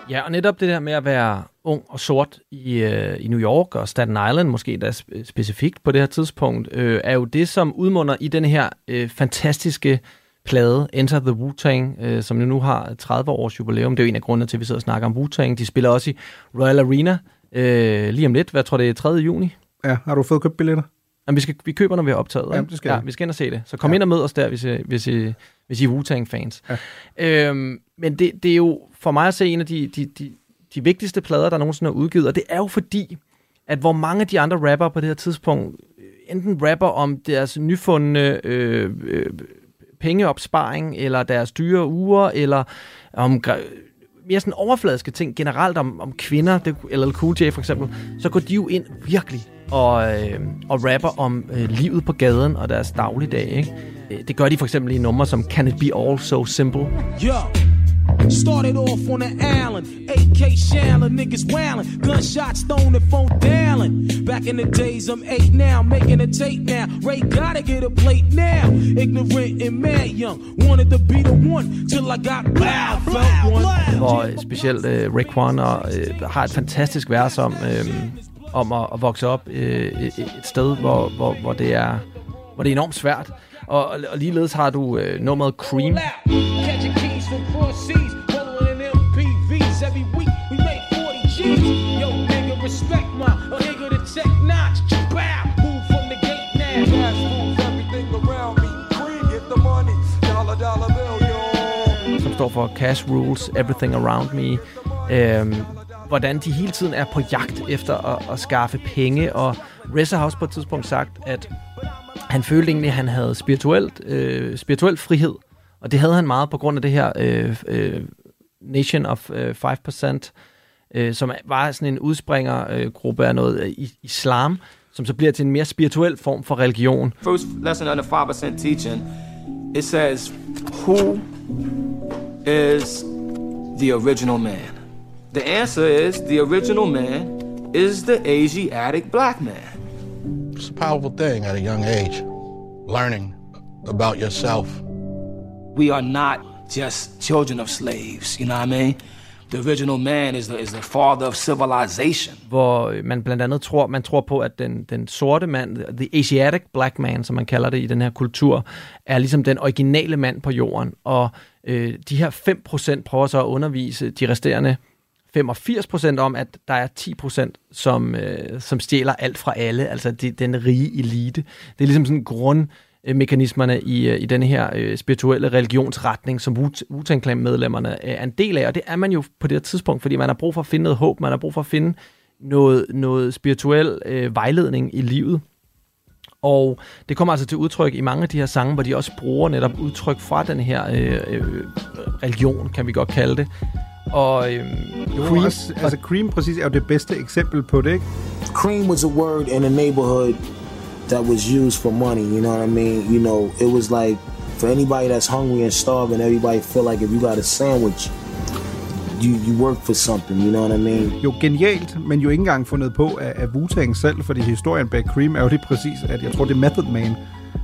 Ja, og netop det der med at være ung og sort i, øh, i New York og Staten Island, måske da specifikt på det her tidspunkt, øh, er jo det, som udmunder i den her øh, fantastiske plade, Enter the Wu-Tang, øh, som nu har 30 års jubilæum. Det er jo en af grundene til, at vi sidder og snakker om Wu-Tang. De spiller også i Royal Arena øh, lige om lidt. Hvad tror det er 3. juni? Ja, har du fået købt billetter? Jamen, vi, skal, vi køber, når vi har optaget. Ja, det skal ja, vi skal ind og se det. Så kom ja. ind og mød os der, hvis I, hvis I, hvis I er Wu-Tang-fans. Ja. Øhm, men det, det er jo for mig at se en af de, de, de, de vigtigste plader, der nogensinde er udgivet, og det er jo fordi, at hvor mange af de andre rapper på det her tidspunkt enten rapper om deres nyfundne øh, øh, pengeopsparing, eller deres dyre uger, eller om mere sådan overfladiske ting generelt om, om kvinder, det, eller Cool J for eksempel, så går de jo ind virkelig og, øh, og rapper om øh, livet på gaden og deres dagligdag. Ikke? Øh, det gør de for eksempel i numre som Can It Be All So Simple? Yeah. Started off on the island, AK Shannon, niggas wailing, gunshots thrown and phone dialing. Back in the days, I'm eight now, making a tape now. Ray gotta get a plate now. Ignorant and mad young, wanted to be the one till I got loud, felt one. Hvor specielt uh, Rick Warner uh, har et fantastisk vers om, uh, om at, at vokse op uh, et, et sted, hvor, hvor, hvor, det er, hvor det er enormt svært. Og, og ligeledes har du uh, nummeret Cream. Som står for Cash Rules Everything Around Me. Øhm, hvordan de hele tiden er på jagt efter at, at skaffe penge, og Reza har også på et tidspunkt sagt, at han følte egentlig, at han havde spirituelt, øh, spirituel frihed, og det havde han meget på grund af det her øh, øh, Nation of øh, 5%, øh, som var sådan en udspringergruppe øh, af noget øh, islam, som så bliver til en mere spirituel form for religion. First lesson on 5% teaching, it says, who is the original man? The answer is the original man is the Asiatic black man. It's a powerful thing at a young age, learning about yourself. We are not just children of slaves, you know what I mean? The original man is the, is the father of civilization. Hvor øh, man blandt andet tror, man tror på, at den, den sorte mand, the Asiatic black man, som man kalder det i den her kultur, er ligesom den originale mand på jorden. Og øh, de her 5% prøver så at undervise de resterende 85% om, at der er 10%, som, øh, som stjæler alt fra alle, altså de, den rige elite. Det er ligesom sådan en grund mekanismerne i, øh, i denne her øh, spirituelle religionsretning, som wu medlemmerne øh, er en del af, og det er man jo på det her tidspunkt, fordi man har brug for at finde noget håb, man har brug for at finde noget, noget spirituel øh, vejledning i livet. Og det kommer altså til udtryk i mange af de her sange, hvor de også bruger netop udtryk fra den her øh, øh, religion, kan vi godt kalde det. Og øh, jo, Cream, også, altså Cream præcis er jo det bedste eksempel på det, ikke? Cream was a word in a neighborhood that was used for money. You know what I mean? You know, it was like for anybody that's hungry and starving, everybody feel like if you got a sandwich, you, you work for something, you know what I mean? Jo, genialt, men jo ikke engang fundet på af, af Wu-Tang selv, fordi historien bag Cream er jo det præcis, at jeg tror, det er Method Man,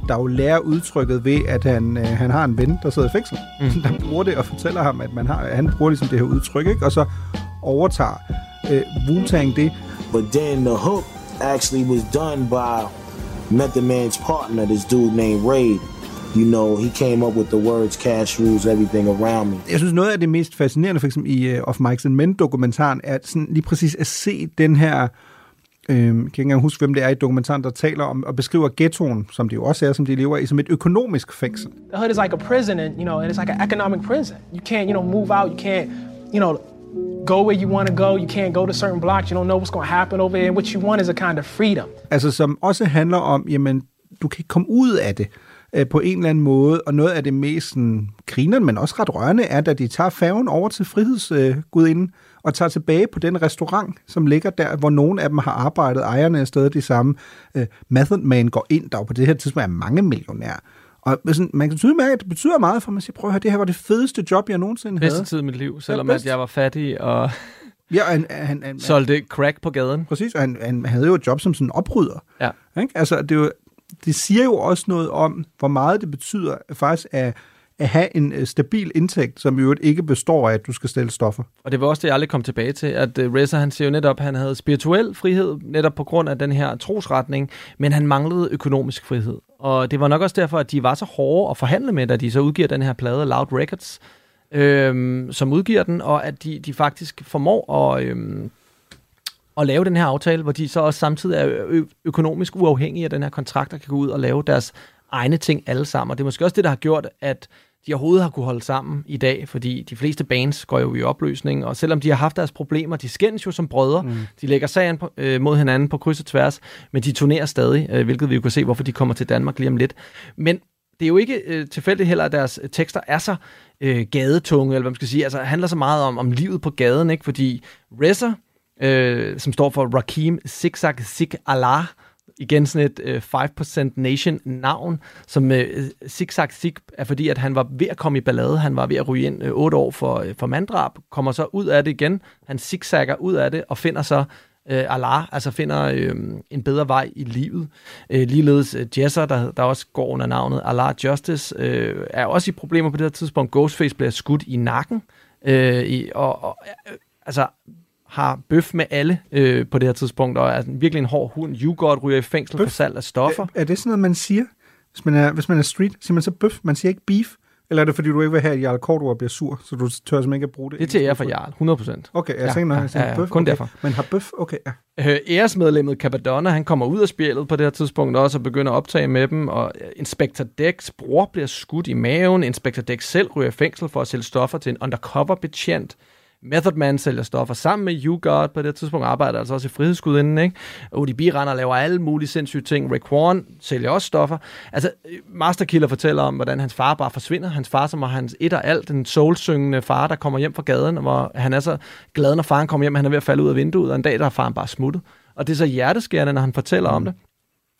der jo lærer udtrykket ved, at han, øh, han har en ven, der sidder i fængsel, mm. [LAUGHS] der bruger det og fortæller ham, at man har, han bruger ligesom det her udtryk, ikke? og så overtager øh, Wu-Tang det. But then the hook actually was done by Method Man's partner, this dude named Raid, you know, he came up with the words cash rules everything around me. Jeg synes, noget af det mest fascinerende, for eksempel i uh, Of Mikes and Men dokumentaren, er sådan lige præcis at se den her øh, jeg kan ikke engang huske, hvem det er i dokumentaren, der taler om og beskriver ghettoen, som det jo også er, som de lever i, som et økonomisk fængsel. The hood is like a prison, and you know, and it's like an economic prison. You can't, you know, move out. You can't, you know, go where you want to go. You can't go to certain blocks. You don't know what's going to happen over there. And what you want is a kind of freedom. Altså som også handler om, jamen, du kan ikke komme ud af det øh, på en eller anden måde, og noget af det mest sådan, grineren, men også ret rørende, er, at de tager færgen over til frihedsgudinden, øh, og tager tilbage på den restaurant, som ligger der, hvor nogle af dem har arbejdet, ejerne er stadig de samme. Øh, Method Man går ind, der på det her tidspunkt er mange millionær. Og sådan, man kan tydeligt mærke, at det betyder meget for mig at sige, prøv at høre, det her var det fedeste job, jeg nogensinde havde. Bedste tid i mit liv, selvom Ja, at jeg var fattig og Ja, han, han, han, solgte crack på gaden. Præcis, og han, han havde jo et job som sådan oprydder. Ja. Ikke? Altså, det, jo, det siger jo også noget om, hvor meget det betyder faktisk at, at have en øh, stabil indtægt, som i øvrigt ikke består af, at du skal stille stoffer. Og det var også det, jeg aldrig kom tilbage til, at øh, Reza, han siger jo netop, at han havde spirituel frihed, netop på grund af den her trosretning, men han manglede økonomisk frihed. Og det var nok også derfor, at de var så hårde at forhandle med, da de så udgiver den her plade, Loud Records, øhm, som udgiver den, og at de, de faktisk formår at, øhm, at lave den her aftale, hvor de så også samtidig er ø- økonomisk uafhængige af den her kontrakt, og kan gå ud og lave deres egne ting alle sammen. Og det er måske også det, der har gjort, at de overhovedet har kunne holde sammen i dag, fordi de fleste bands går jo i opløsning, og selvom de har haft deres problemer, de skændes jo som brødre, mm. de lægger sagen på, øh, mod hinanden på kryds og tværs, men de turnerer stadig, øh, hvilket vi jo kan se, hvorfor de kommer til Danmark lige om lidt. Men det er jo ikke øh, tilfældigt heller, at deres øh, tekster er så øh, gadetunge, eller hvad man skal sige, altså handler så meget om, om livet på gaden, ikke? fordi Reza, øh, som står for Rakim Zigzag Zig Allah, igen sådan et øh, 5% Nation navn, som øh, Zigzag Zig er fordi, at han var ved at komme i ballade, han var ved at ryge ind øh, 8 år for, øh, for manddrab, kommer så ud af det igen, han zigzagger ud af det, og finder så øh, Allah, altså finder øh, en bedre vej i livet. Øh, ligeledes øh, Jesser, der, der også går under navnet Allah Justice, øh, er også i problemer på det her tidspunkt. Ghostface bliver skudt i nakken, øh, i, og, og øh, altså har bøf med alle øh, på det her tidspunkt, og er virkelig en hård hund. YouGod ryger i fængsel for salg af stoffer. Er, er det sådan noget, man siger, hvis man er, hvis man er street? Siger man så bøf? Man siger ikke beef? Eller er det, fordi du ikke vil have, at Jarl Kortua bliver sur, så du tør simpelthen ikke at bruge det? Det er til ære for Jarl, 100 procent. Okay, jeg tænker, når han siger bøf. kun okay. derfor. Men har bøf? Okay, ja. Øh, æresmedlemmet Capadonna, han kommer ud af spjældet på det her tidspunkt også og begynder at optage med dem, og øh, Inspector Dex bror bliver skudt i maven, Inspector Dex selv ryger i fængsel for at sælge stoffer til en undercover-betjent, Method Man sælger stoffer sammen med YouGod på det tidspunkt, arbejder altså også i frihedsgudinden, ikke? ODB render og laver alle mulige sindssyge ting. Rick Warren sælger også stoffer. Altså, Master Masterkiller fortæller om, hvordan hans far bare forsvinder. Hans far, som var hans et og alt, den soulsyngende far, der kommer hjem fra gaden, hvor han er så glad, når faren kommer hjem, han er ved at falde ud af vinduet, og en dag der er faren bare smuttet. Og det er så hjerteskærende, når han fortæller mm. om det.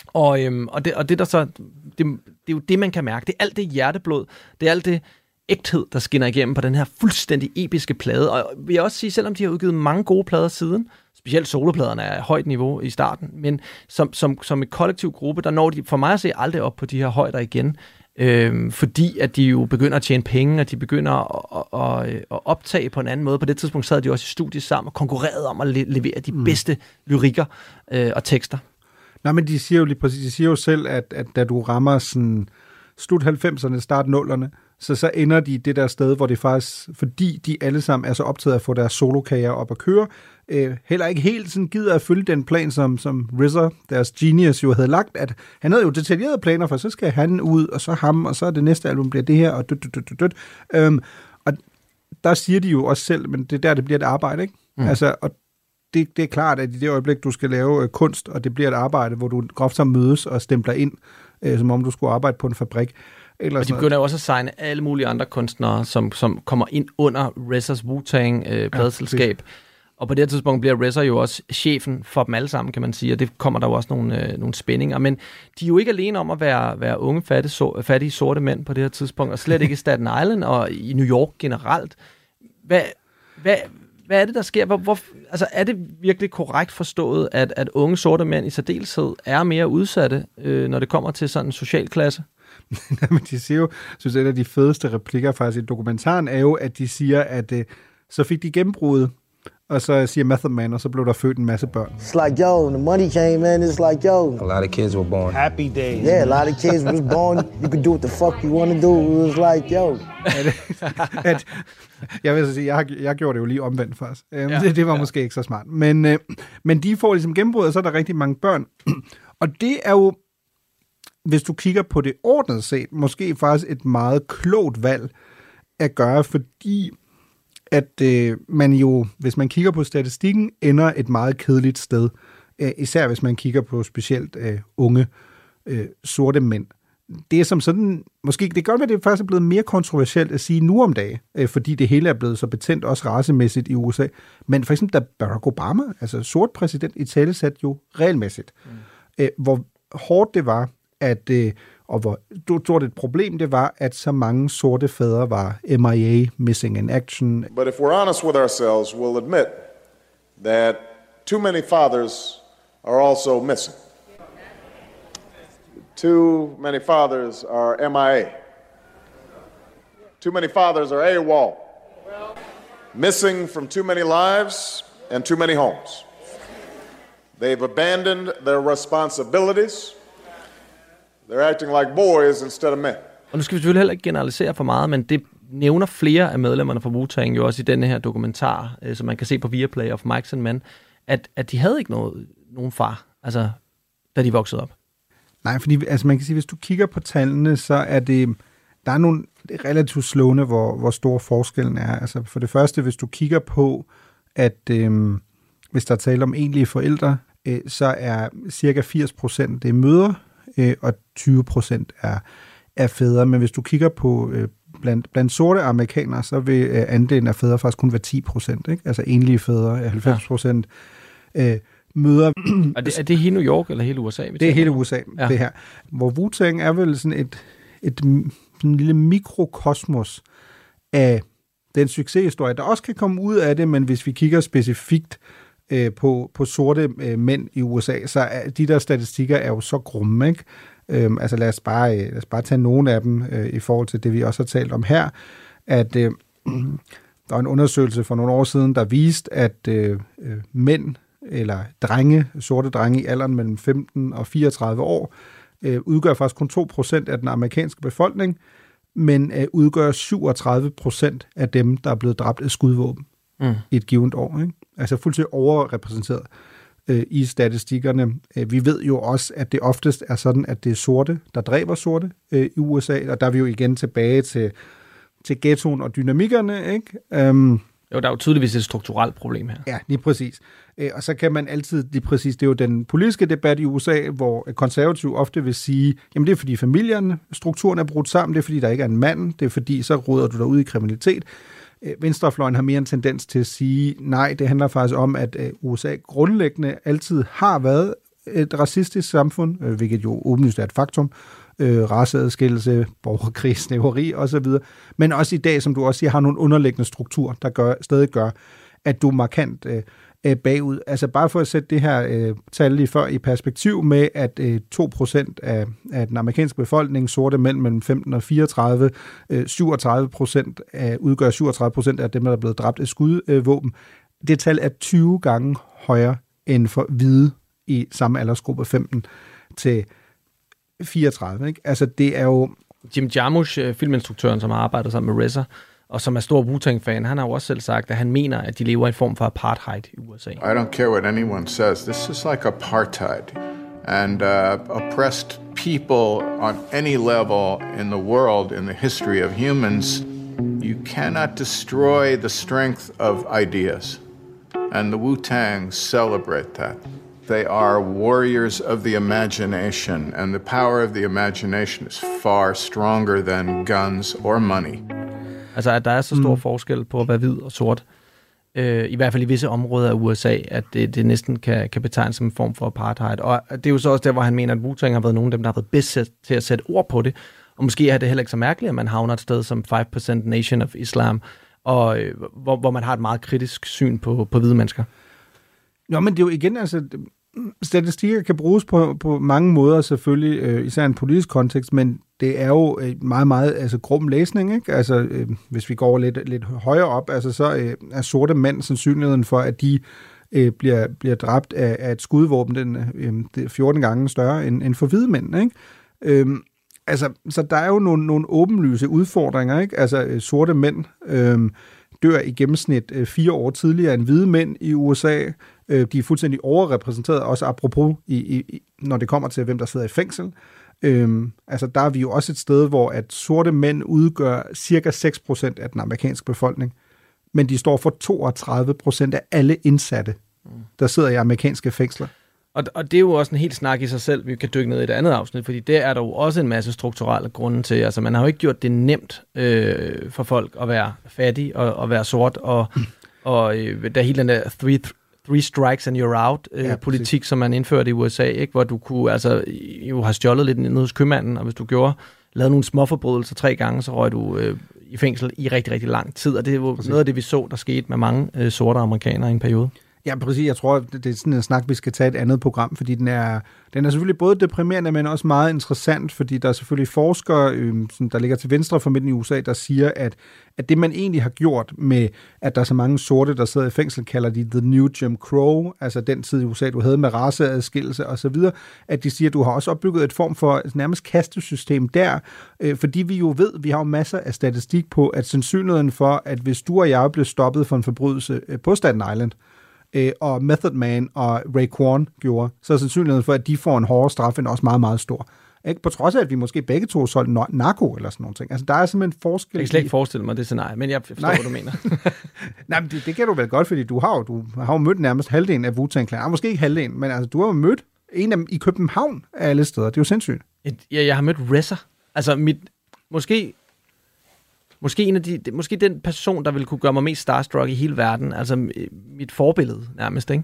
Og, øhm, og, det, og det der så, det, det er jo det, man kan mærke. Det er alt det hjerteblod. Det er alt det ægthed, der skinner igennem på den her fuldstændig episke plade. Og vil jeg også sige, selvom de har udgivet mange gode plader siden, specielt solopladerne er højt niveau i starten, men som, som, som et kollektiv gruppe, der når de for mig at se aldrig op på de her højder igen. Øhm, fordi at de jo begynder at tjene penge, og de begynder at, at, at, at optage på en anden måde. På det tidspunkt sad de også i studiet sammen og konkurrerede om at le- levere de mm. bedste lyrikker øh, og tekster. Nej, men de siger jo lige præcis, de siger jo selv, at, at da du rammer sådan slut 90'erne, start 0'erne, så så ender de det der sted, hvor det faktisk, fordi de alle sammen er så optaget af at få deres solokager op at køre, øh, heller ikke helt sådan gider at følge den plan, som, som RZA, deres genius, jo havde lagt, at han havde jo detaljerede planer for, så skal han ud, og så ham, og så det næste album bliver det her, og dødt, dødt, dødt, dødt. Øhm, og der siger de jo også selv, men det er der, det bliver et arbejde, ikke? Mm. Altså, og det, det er klart, at i det øjeblik, du skal lave øh, kunst, og det bliver et arbejde, hvor du groft sammen mødes og stempler ind, øh, som om du skulle arbejde på en fabrik. Eller Og de begynder jo også at signe alle mulige andre kunstnere, som, som kommer ind under RZA's Wu-Tang øh, pladselskab. Ja, og på det her tidspunkt bliver RZA jo også chefen for dem alle sammen, kan man sige, og det kommer der jo også nogle, øh, nogle spændinger. Men de er jo ikke alene om at være, være unge, fattige, so, fattige sorte mænd på det her tidspunkt, og slet ikke i Staten Island og i New York generelt. Hvad, hvad, hvad er det, der sker? Hvor, hvor, altså, er det virkelig korrekt forstået, at, at unge sorte mænd i særdeleshed er mere udsatte, øh, når det kommer til sådan en social klasse? [LAUGHS] Men de siger jo, jeg synes, en af de fedeste replikker faktisk i dokumentaren er jo, at de siger, at øh, så fik de gennembruddet, og så siger Method Man, og så blev der født en masse børn. It's like, yo, the money came in, it's like, yo. A lot of kids were born. Happy days. Yeah, a lot of kids was born. You could do what the fuck you want to do. It was like, yo. [LAUGHS] at, jeg vil så sige, jeg, jeg gjorde det jo lige omvendt faktisk. Øhm, ja, det, det var ja. måske ikke så smart. Men, øh, men de får ligesom gennembrud, og så er der rigtig mange børn. [CLEARS THROAT] og det er jo, hvis du kigger på det ordnet set, måske faktisk et meget klogt valg at gøre, fordi at øh, man jo, hvis man kigger på statistikken, ender et meget kedeligt sted. Øh, især hvis man kigger på specielt øh, unge øh, sorte mænd. Det er som sådan, måske, det kan godt være, det faktisk er blevet mere kontroversielt at sige nu om dagen, øh, fordi det hele er blevet så betændt, også racemæssigt i USA. Men for eksempel, da Barack Obama, altså sort præsident, i tale sat jo regelmæssigt, mm. øh, hvor hårdt det var, at øh, og hvor stort et problem det var, at så mange sorte fædre var MIA, missing in action. But if we're honest with ourselves, we'll admit that too many fathers are also missing. Too many fathers are MIA. Too many fathers are AWOL. Missing from too many lives and too many homes. They've abandoned their responsibilities They're acting like boys instead of men. Og nu skal vi selvfølgelig heller ikke generalisere for meget, men det nævner flere af medlemmerne fra Wu-Tang jo også i denne her dokumentar, øh, som man kan se på Viaplay of Mike's and Men, at, at de havde ikke noget, nogen far, altså, da de voksede op. Nej, fordi altså, man kan sige, hvis du kigger på tallene, så er det, der er nogle det er relativt slående, hvor, hvor stor forskellen er. Altså for det første, hvis du kigger på, at øh, hvis der er tale om egentlige forældre, øh, så er cirka 80 procent det er møder, øh, og 20 procent er, er fædre. Men hvis du kigger på øh, blandt, blandt sorte amerikanere, så vil øh, andelen af fædre faktisk kun være 10 procent. Altså enlige fædre er 90 procent. Øh, møder... [CLEARS THROAT] Og det, er det hele New York eller hele USA? Det er hele USA, ja. det her. Hvor wu er vel sådan et, et sådan lille mikrokosmos af den succeshistorie, der også kan komme ud af det, men hvis vi kigger specifikt øh, på, på sorte øh, mænd i USA, så er de der statistikker er jo så grumme, ikke? Øhm, altså lad os, bare, øh, lad os bare tage nogle af dem øh, i forhold til det, vi også har talt om her, at øh, [CLEARS THROAT] der var en undersøgelse for nogle år siden, der viste, at øh, øh, mænd eller drenge, sorte drenge i alderen mellem 15 og 34 år, øh, udgør faktisk kun 2% af den amerikanske befolkning, men øh, udgør 37% af dem, der er blevet dræbt af skudvåben mm. i et givet år. Ikke? Altså fuldstændig overrepræsenteret øh, i statistikkerne. Øh, vi ved jo også, at det oftest er sådan, at det er sorte, der dræber sorte øh, i USA, og der er vi jo igen tilbage til, til ghettoen og dynamikkerne, ikke? Um, jo, der er jo tydeligvis et strukturelt problem her. Ja, lige præcis. Øh, og så kan man altid, lige præcis, det er jo den politiske debat i USA, hvor konservative ofte vil sige, jamen det er fordi familierne, strukturen er brudt sammen, det er fordi der ikke er en mand, det er fordi så råder du dig ud i kriminalitet. Øh, venstrefløjen har mere en tendens til at sige, nej, det handler faktisk om, at øh, USA grundlæggende altid har været et racistisk samfund, øh, hvilket jo åbenlyst er et faktum, øh, raceadskillelse, borgerkrig, [LAUGHS] snæveri osv., men også i dag, som du også siger, har nogle underliggende strukturer, der gør, stadig gør, at du markant øh, øh, bagud. Altså bare for at sætte det her øh, tal lige før i perspektiv med, at øh, 2% af, af den amerikanske befolkning, sorte mænd mellem 15 og 34, øh, 37% af, udgør 37% af dem, der er blevet dræbt af skudvåben. Øh, det tal er 20 gange højere end for hvide i samme aldersgruppe 15 til 34. Ikke? Altså det er jo... Jim Jarmusch, øh, filminstruktøren, som har arbejdet sammen med RZA, og som er stor Wu-Tang-fan, han har jo også selv sagt, at han mener, at de lever i en form for apartheid i USA. I don't care what anyone says. This is like apartheid. And uh, oppressed people on any level in the world, in the history of humans, you cannot destroy the strength of ideas. And the Wu-Tang celebrate that. They are warriors of the imagination, and the power of the imagination is far stronger than guns or money. Altså, at der er så stor mm. forskel på at være hvid og sort, øh, i hvert fald i visse områder af USA, at det, det næsten kan, kan betegnes som en form for apartheid. Og det er jo så også der, hvor han mener, at wu har været nogle af dem, der har været bedst til at sætte ord på det. Og måske er det heller ikke så mærkeligt, at man havner et sted som 5% Nation of Islam, og øh, hvor, hvor man har et meget kritisk syn på, på hvide mennesker. Jo, men det er jo igen, altså, statistikker kan bruges på, på mange måder selvfølgelig, øh, især i en politisk kontekst, men det er jo meget, meget altså, grum læsning. Ikke? Altså, øh, hvis vi går lidt, lidt højere op, altså, så øh, er sorte mænd sandsynligheden for, at de øh, bliver, bliver dræbt af, af et skudvåben, den øh, det er 14 gange større end, end for hvide mænd. Ikke? Øh, altså, så der er jo nogle, nogle åbenlyse udfordringer. Ikke? Altså, øh, sorte mænd øh, dør i gennemsnit øh, fire år tidligere end hvide mænd i USA. Øh, de er fuldstændig overrepræsenteret, også apropos, i, i, når det kommer til, hvem der sidder i fængsel. Øhm, altså, der er vi jo også et sted, hvor at sorte mænd udgør cirka 6% af den amerikanske befolkning, men de står for 32% af alle indsatte, der sidder i amerikanske fængsler. Og, og det er jo også en helt snak i sig selv, vi kan dykke ned i et andet afsnit, fordi det er der jo også en masse strukturelle grunde til. Altså man har jo ikke gjort det nemt øh, for folk at være fattig og, og være sort, og, og øh, der er hele den der three, three strikes and you're out øh, Ja, politik, som man indførte i USA, ikke? hvor du kunne altså jo have stjålet lidt ned hos købmanden, og hvis du gjorde, lavede nogle småforbrydelser tre gange, så røg du øh, i fængsel i rigtig, rigtig lang tid, og det jo Præcis. noget af det, vi så, der skete med mange øh, sorte amerikanere i en periode. Ja, præcis. Jeg tror, det er sådan en snak, vi skal tage et andet program, fordi den er, den er selvfølgelig både deprimerende, men også meget interessant, fordi der er selvfølgelig forskere, øh, som der ligger til venstre for midten i USA, der siger, at, at det, man egentlig har gjort med, at der er så mange sorte, der sidder i fængsel, kalder de The New Jim Crow, altså den tid i USA, du havde med raceadskillelse osv., at de siger, at du har også opbygget et form for nærmest kastesystem der, øh, fordi vi jo ved, vi har jo masser af statistik på, at sandsynligheden for, at hvis du og jeg blev stoppet for en forbrydelse øh, på Staten Island, øh, og Method Man og Raekwon gjorde, så er sandsynligheden for, at de får en hårdere straf, end også meget, meget stor. Ikke? På trods af, at vi måske begge to solgte narko eller sådan nogle ting. Altså, der er simpelthen forskel. Jeg kan slet ikke forestille mig det scenarie, men jeg forstår, Nej. hvad du mener. [LAUGHS] Nej, men det, det kan du vel godt, fordi du har jo, du har jo mødt nærmest halvdelen af Wu-Tang Clan. Måske ikke halvdelen, men altså, du har jo mødt en af dem i København af alle steder. Det er jo sindssygt. Et, ja, jeg har mødt RZA. Altså, mit, måske, måske, en af de, måske den person, der ville kunne gøre mig mest starstruck i hele verden. Altså, øh, mit forbillede nærmest, ikke?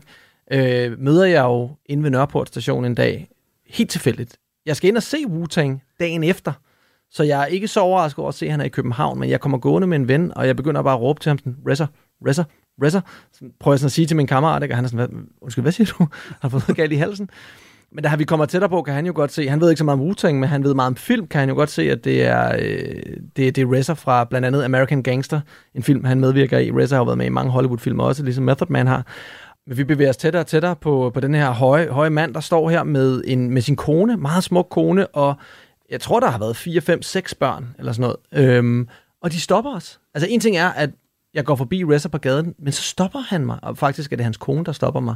Øh, møder jeg jo inde ved Nørreport station en dag, helt tilfældigt. Jeg skal ind og se Wu-Tang dagen efter, så jeg er ikke så overrasket over at se, at han er i København, men jeg kommer gående med en ven, og jeg begynder bare at råbe til ham sådan, RZA, RZA, Så prøver jeg sådan at sige til min kammerat, ikke? og han er sådan, undskyld, hvad siger du? Har fået noget galt i halsen? Men da vi kommer tættere på, kan han jo godt se, han ved ikke så meget om Wu-Tang, men han ved meget om film, kan han jo godt se, at det er, øh, det, det er Reza fra blandt andet American Gangster, en film, han medvirker i. Reza har jo været med i mange Hollywood-filmer også, ligesom Method Man har. Men vi bevæger os tættere og tættere på, på den her høje, høje mand, der står her med, en, med sin kone, meget smuk kone, og jeg tror, der har været 4, 5, 6 børn, eller sådan noget. Øhm, og de stopper os. Altså en ting er, at jeg går forbi Reza på gaden, men så stopper han mig, og faktisk er det hans kone, der stopper mig.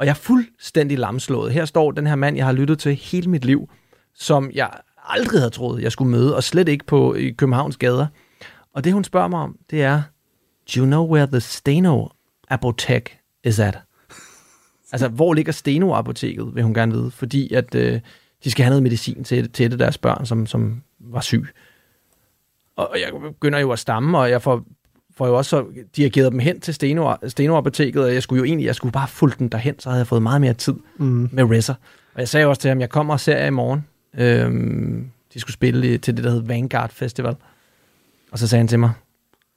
Og jeg er fuldstændig lamslået. Her står den her mand, jeg har lyttet til hele mit liv, som jeg aldrig havde troet, jeg skulle møde, og slet ikke på i Københavns gader. Og det, hun spørger mig om, det er, do you know where the Steno Apotek is at? [LAUGHS] Altså, hvor ligger Steno-apoteket, vil hun gerne vide, fordi at øh, de skal have noget medicin til, til et af deres børn, som, som var syg. Og og jeg begynder jo at stamme, og jeg får, får jo også så dirigeret dem hen til Steno, Steno-apoteket, og jeg skulle jo egentlig, jeg skulle bare fulgt den derhen, så havde jeg fået meget mere tid Mhm. med RZA. Og jeg sagde også til ham, jeg kommer og ser jer i morgen. Øhm, de skulle spille til det, der hed Vanguard Festival. Og så sagde han til mig,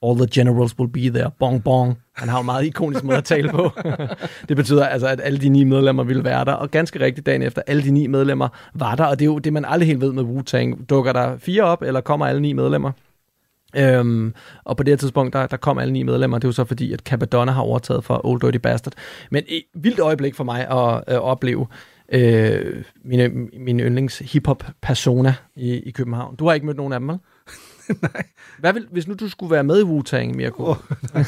All the generals will be there. Bong, bong. Han har jo en meget ikonisk måde at tale på. [LAUGHS] det betyder altså, at alle de ni medlemmer ville være der. Og ganske rigtigt dagen efter, alle de ni medlemmer var der. Og det er jo det, man aldrig helt ved med Wu-Tang. Dukker der fire op, eller kommer alle ni medlemmer? Øhm, og på det her tidspunkt, der, der kom alle ni medlemmer. Det er jo så fordi, at Capadonna har overtaget fra Old Dirty Bastard. Men et vildt øjeblik for mig at øh, opleve øh, mine, min yndlings hiphop persona i, i København. Du har ikke mødt nogen af dem, vel? [LAUGHS] Nej. Hvad vil, hvis nu du skulle være med i Wu-Tang, Mirko? Oh, [LAUGHS]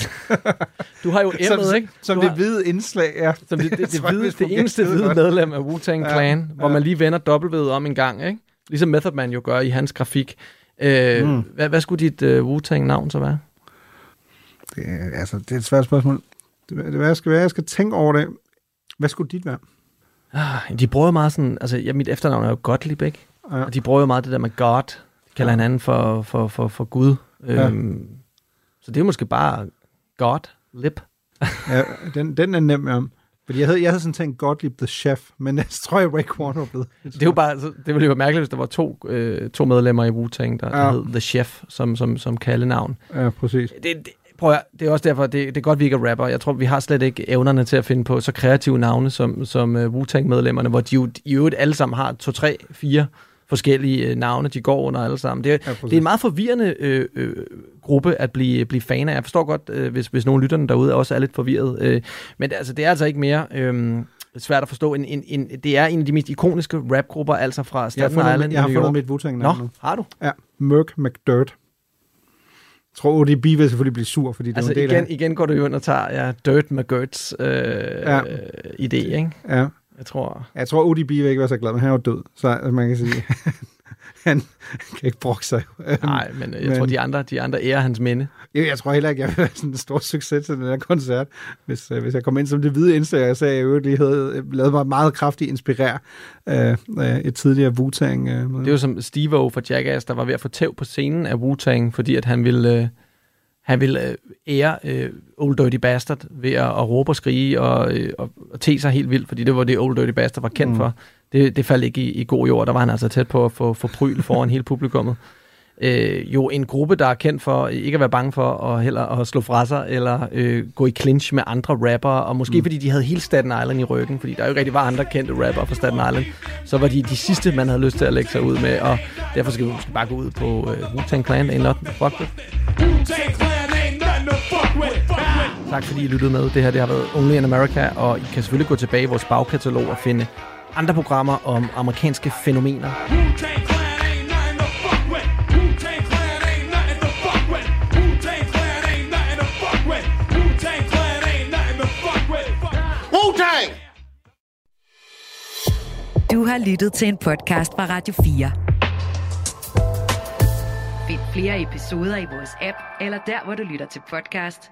du har jo emnet, ikke? som det hvide indslag, ja. Som det, det, [LAUGHS] det, tror hvide, vi det eneste hvide godt. medlem af Wu-Tang Clan, ja, hvor ja. man lige vender W'et om en gang, ikke? Ligesom Method Man jo gør i hans grafik. Øh, Mm. hvad, hvad skulle dit uh, Wu-Tang-navn så være? Det, er- altså, det er et svært spørgsmål. Det, det, hvad skal være? Jeg skal tænke over det. Hvad skulle dit være? Ah, de bruger jo meget sådan, altså ja, mit efternavn er jo Gottlieb, ikke? Ja. Og de bruger jo meget det der med God. De kalder Ja. hinanden for, for, for, for Gud. Ja. Øhm, så det er måske bare God, lip. Ja, den, den er nem, ja. Fordi jeg havde, jeg havde sådan tænkt Gottlieb the Chef, men [LAUGHS] jeg tror, jeg Raekwon var blevet. Det er jo bare, altså, det ville jo være mærkeligt, hvis der var to, øh, to medlemmer i Wu-Tang, der, der Ja. hed The Chef som, som, som kaldenavn. Ja, præcis. Det, det, Prøv at, det er også derfor, det, det er godt, vi ikke er rapper. Jeg tror, vi har slet ikke evnerne til at finde på så kreative navne som, som uh, Wu-Tang-medlemmerne, hvor de jo i øvrigt alle sammen har to, tre, fire forskellige øh, navne, de går under alle sammen. Det er, ja, det er en meget forvirrende øh, øh, gruppe at blive, blive fan af. Jeg forstår godt, øh, hvis, hvis nogle lytterne derude også er lidt forvirret. Øh, men det, altså, det er altså ikke mere... Øh, svært at forstå. En, en, en, det er en af de mest ikoniske rapgrupper, altså fra Staten jeg Island Jeg har fundet mit wu Nå, har du? Ja, Merc McDirt. Jeg tror, ODB vil selvfølgelig blive sur, fordi det Altså var en del igen, af igen går du jo ind og tager ja, Dirt McGurts øh, ja. idé, ikke? Ja. Jeg tror... Jeg tror, ODB vil ikke være så glad, men han er jo død, så man kan sige, [LAUGHS] han kan ikke brokke sig. Nej, men øh, jeg men, tror, de andre, de andre ærer hans minde. Jeg, jeg tror heller ikke, jeg vil være sådan en stor succes til den her koncert, hvis, øh, hvis jeg kom ind som det hvide indslag, jeg sagde, jeg jo lige havde øh, lavet mig meget kraftigt inspirere øh, øh, et tidligere Wu-Tang. Øh, det er jo som Steve-O fra Jackass, der var ved at få tæv på scenen af Wu-Tang, fordi at han ville... Øh, han ville øh, ære øh, Old Dirty Bastard ved at, at råbe og skrige og, øh, og, og te sig helt vildt, fordi det var det, Old Dirty Bastard var kendt mm. for. Det, det faldt ikke i, i god jord. Der var han altså tæt på at få, få pryl foran hele publikummet. [LAUGHS] Øh, jo en gruppe, der er kendt for ikke at være bange for at, heller at slå fra sig, eller øh, gå i clinch med andre rappere, og måske mm. fordi de havde hele Staten Island i ryggen, fordi der jo ikke rigtig var andre kendte rappere fra Staten Island, så var de de sidste, man havde lyst til at lægge sig ud med, og derfor skal vi måske bare gå ud på øh, Wu-Tang Clan, ain't nothing fuck with. Tak fordi I lyttede med. Det her det har været Only in America, og I kan selvfølgelig gå tilbage i vores bagkatalog og finde andre programmer om amerikanske fænomener. Du har lyttet til en podcast fra Radio 4. Find flere episoder i vores app, eller der, hvor du lytter til podcast.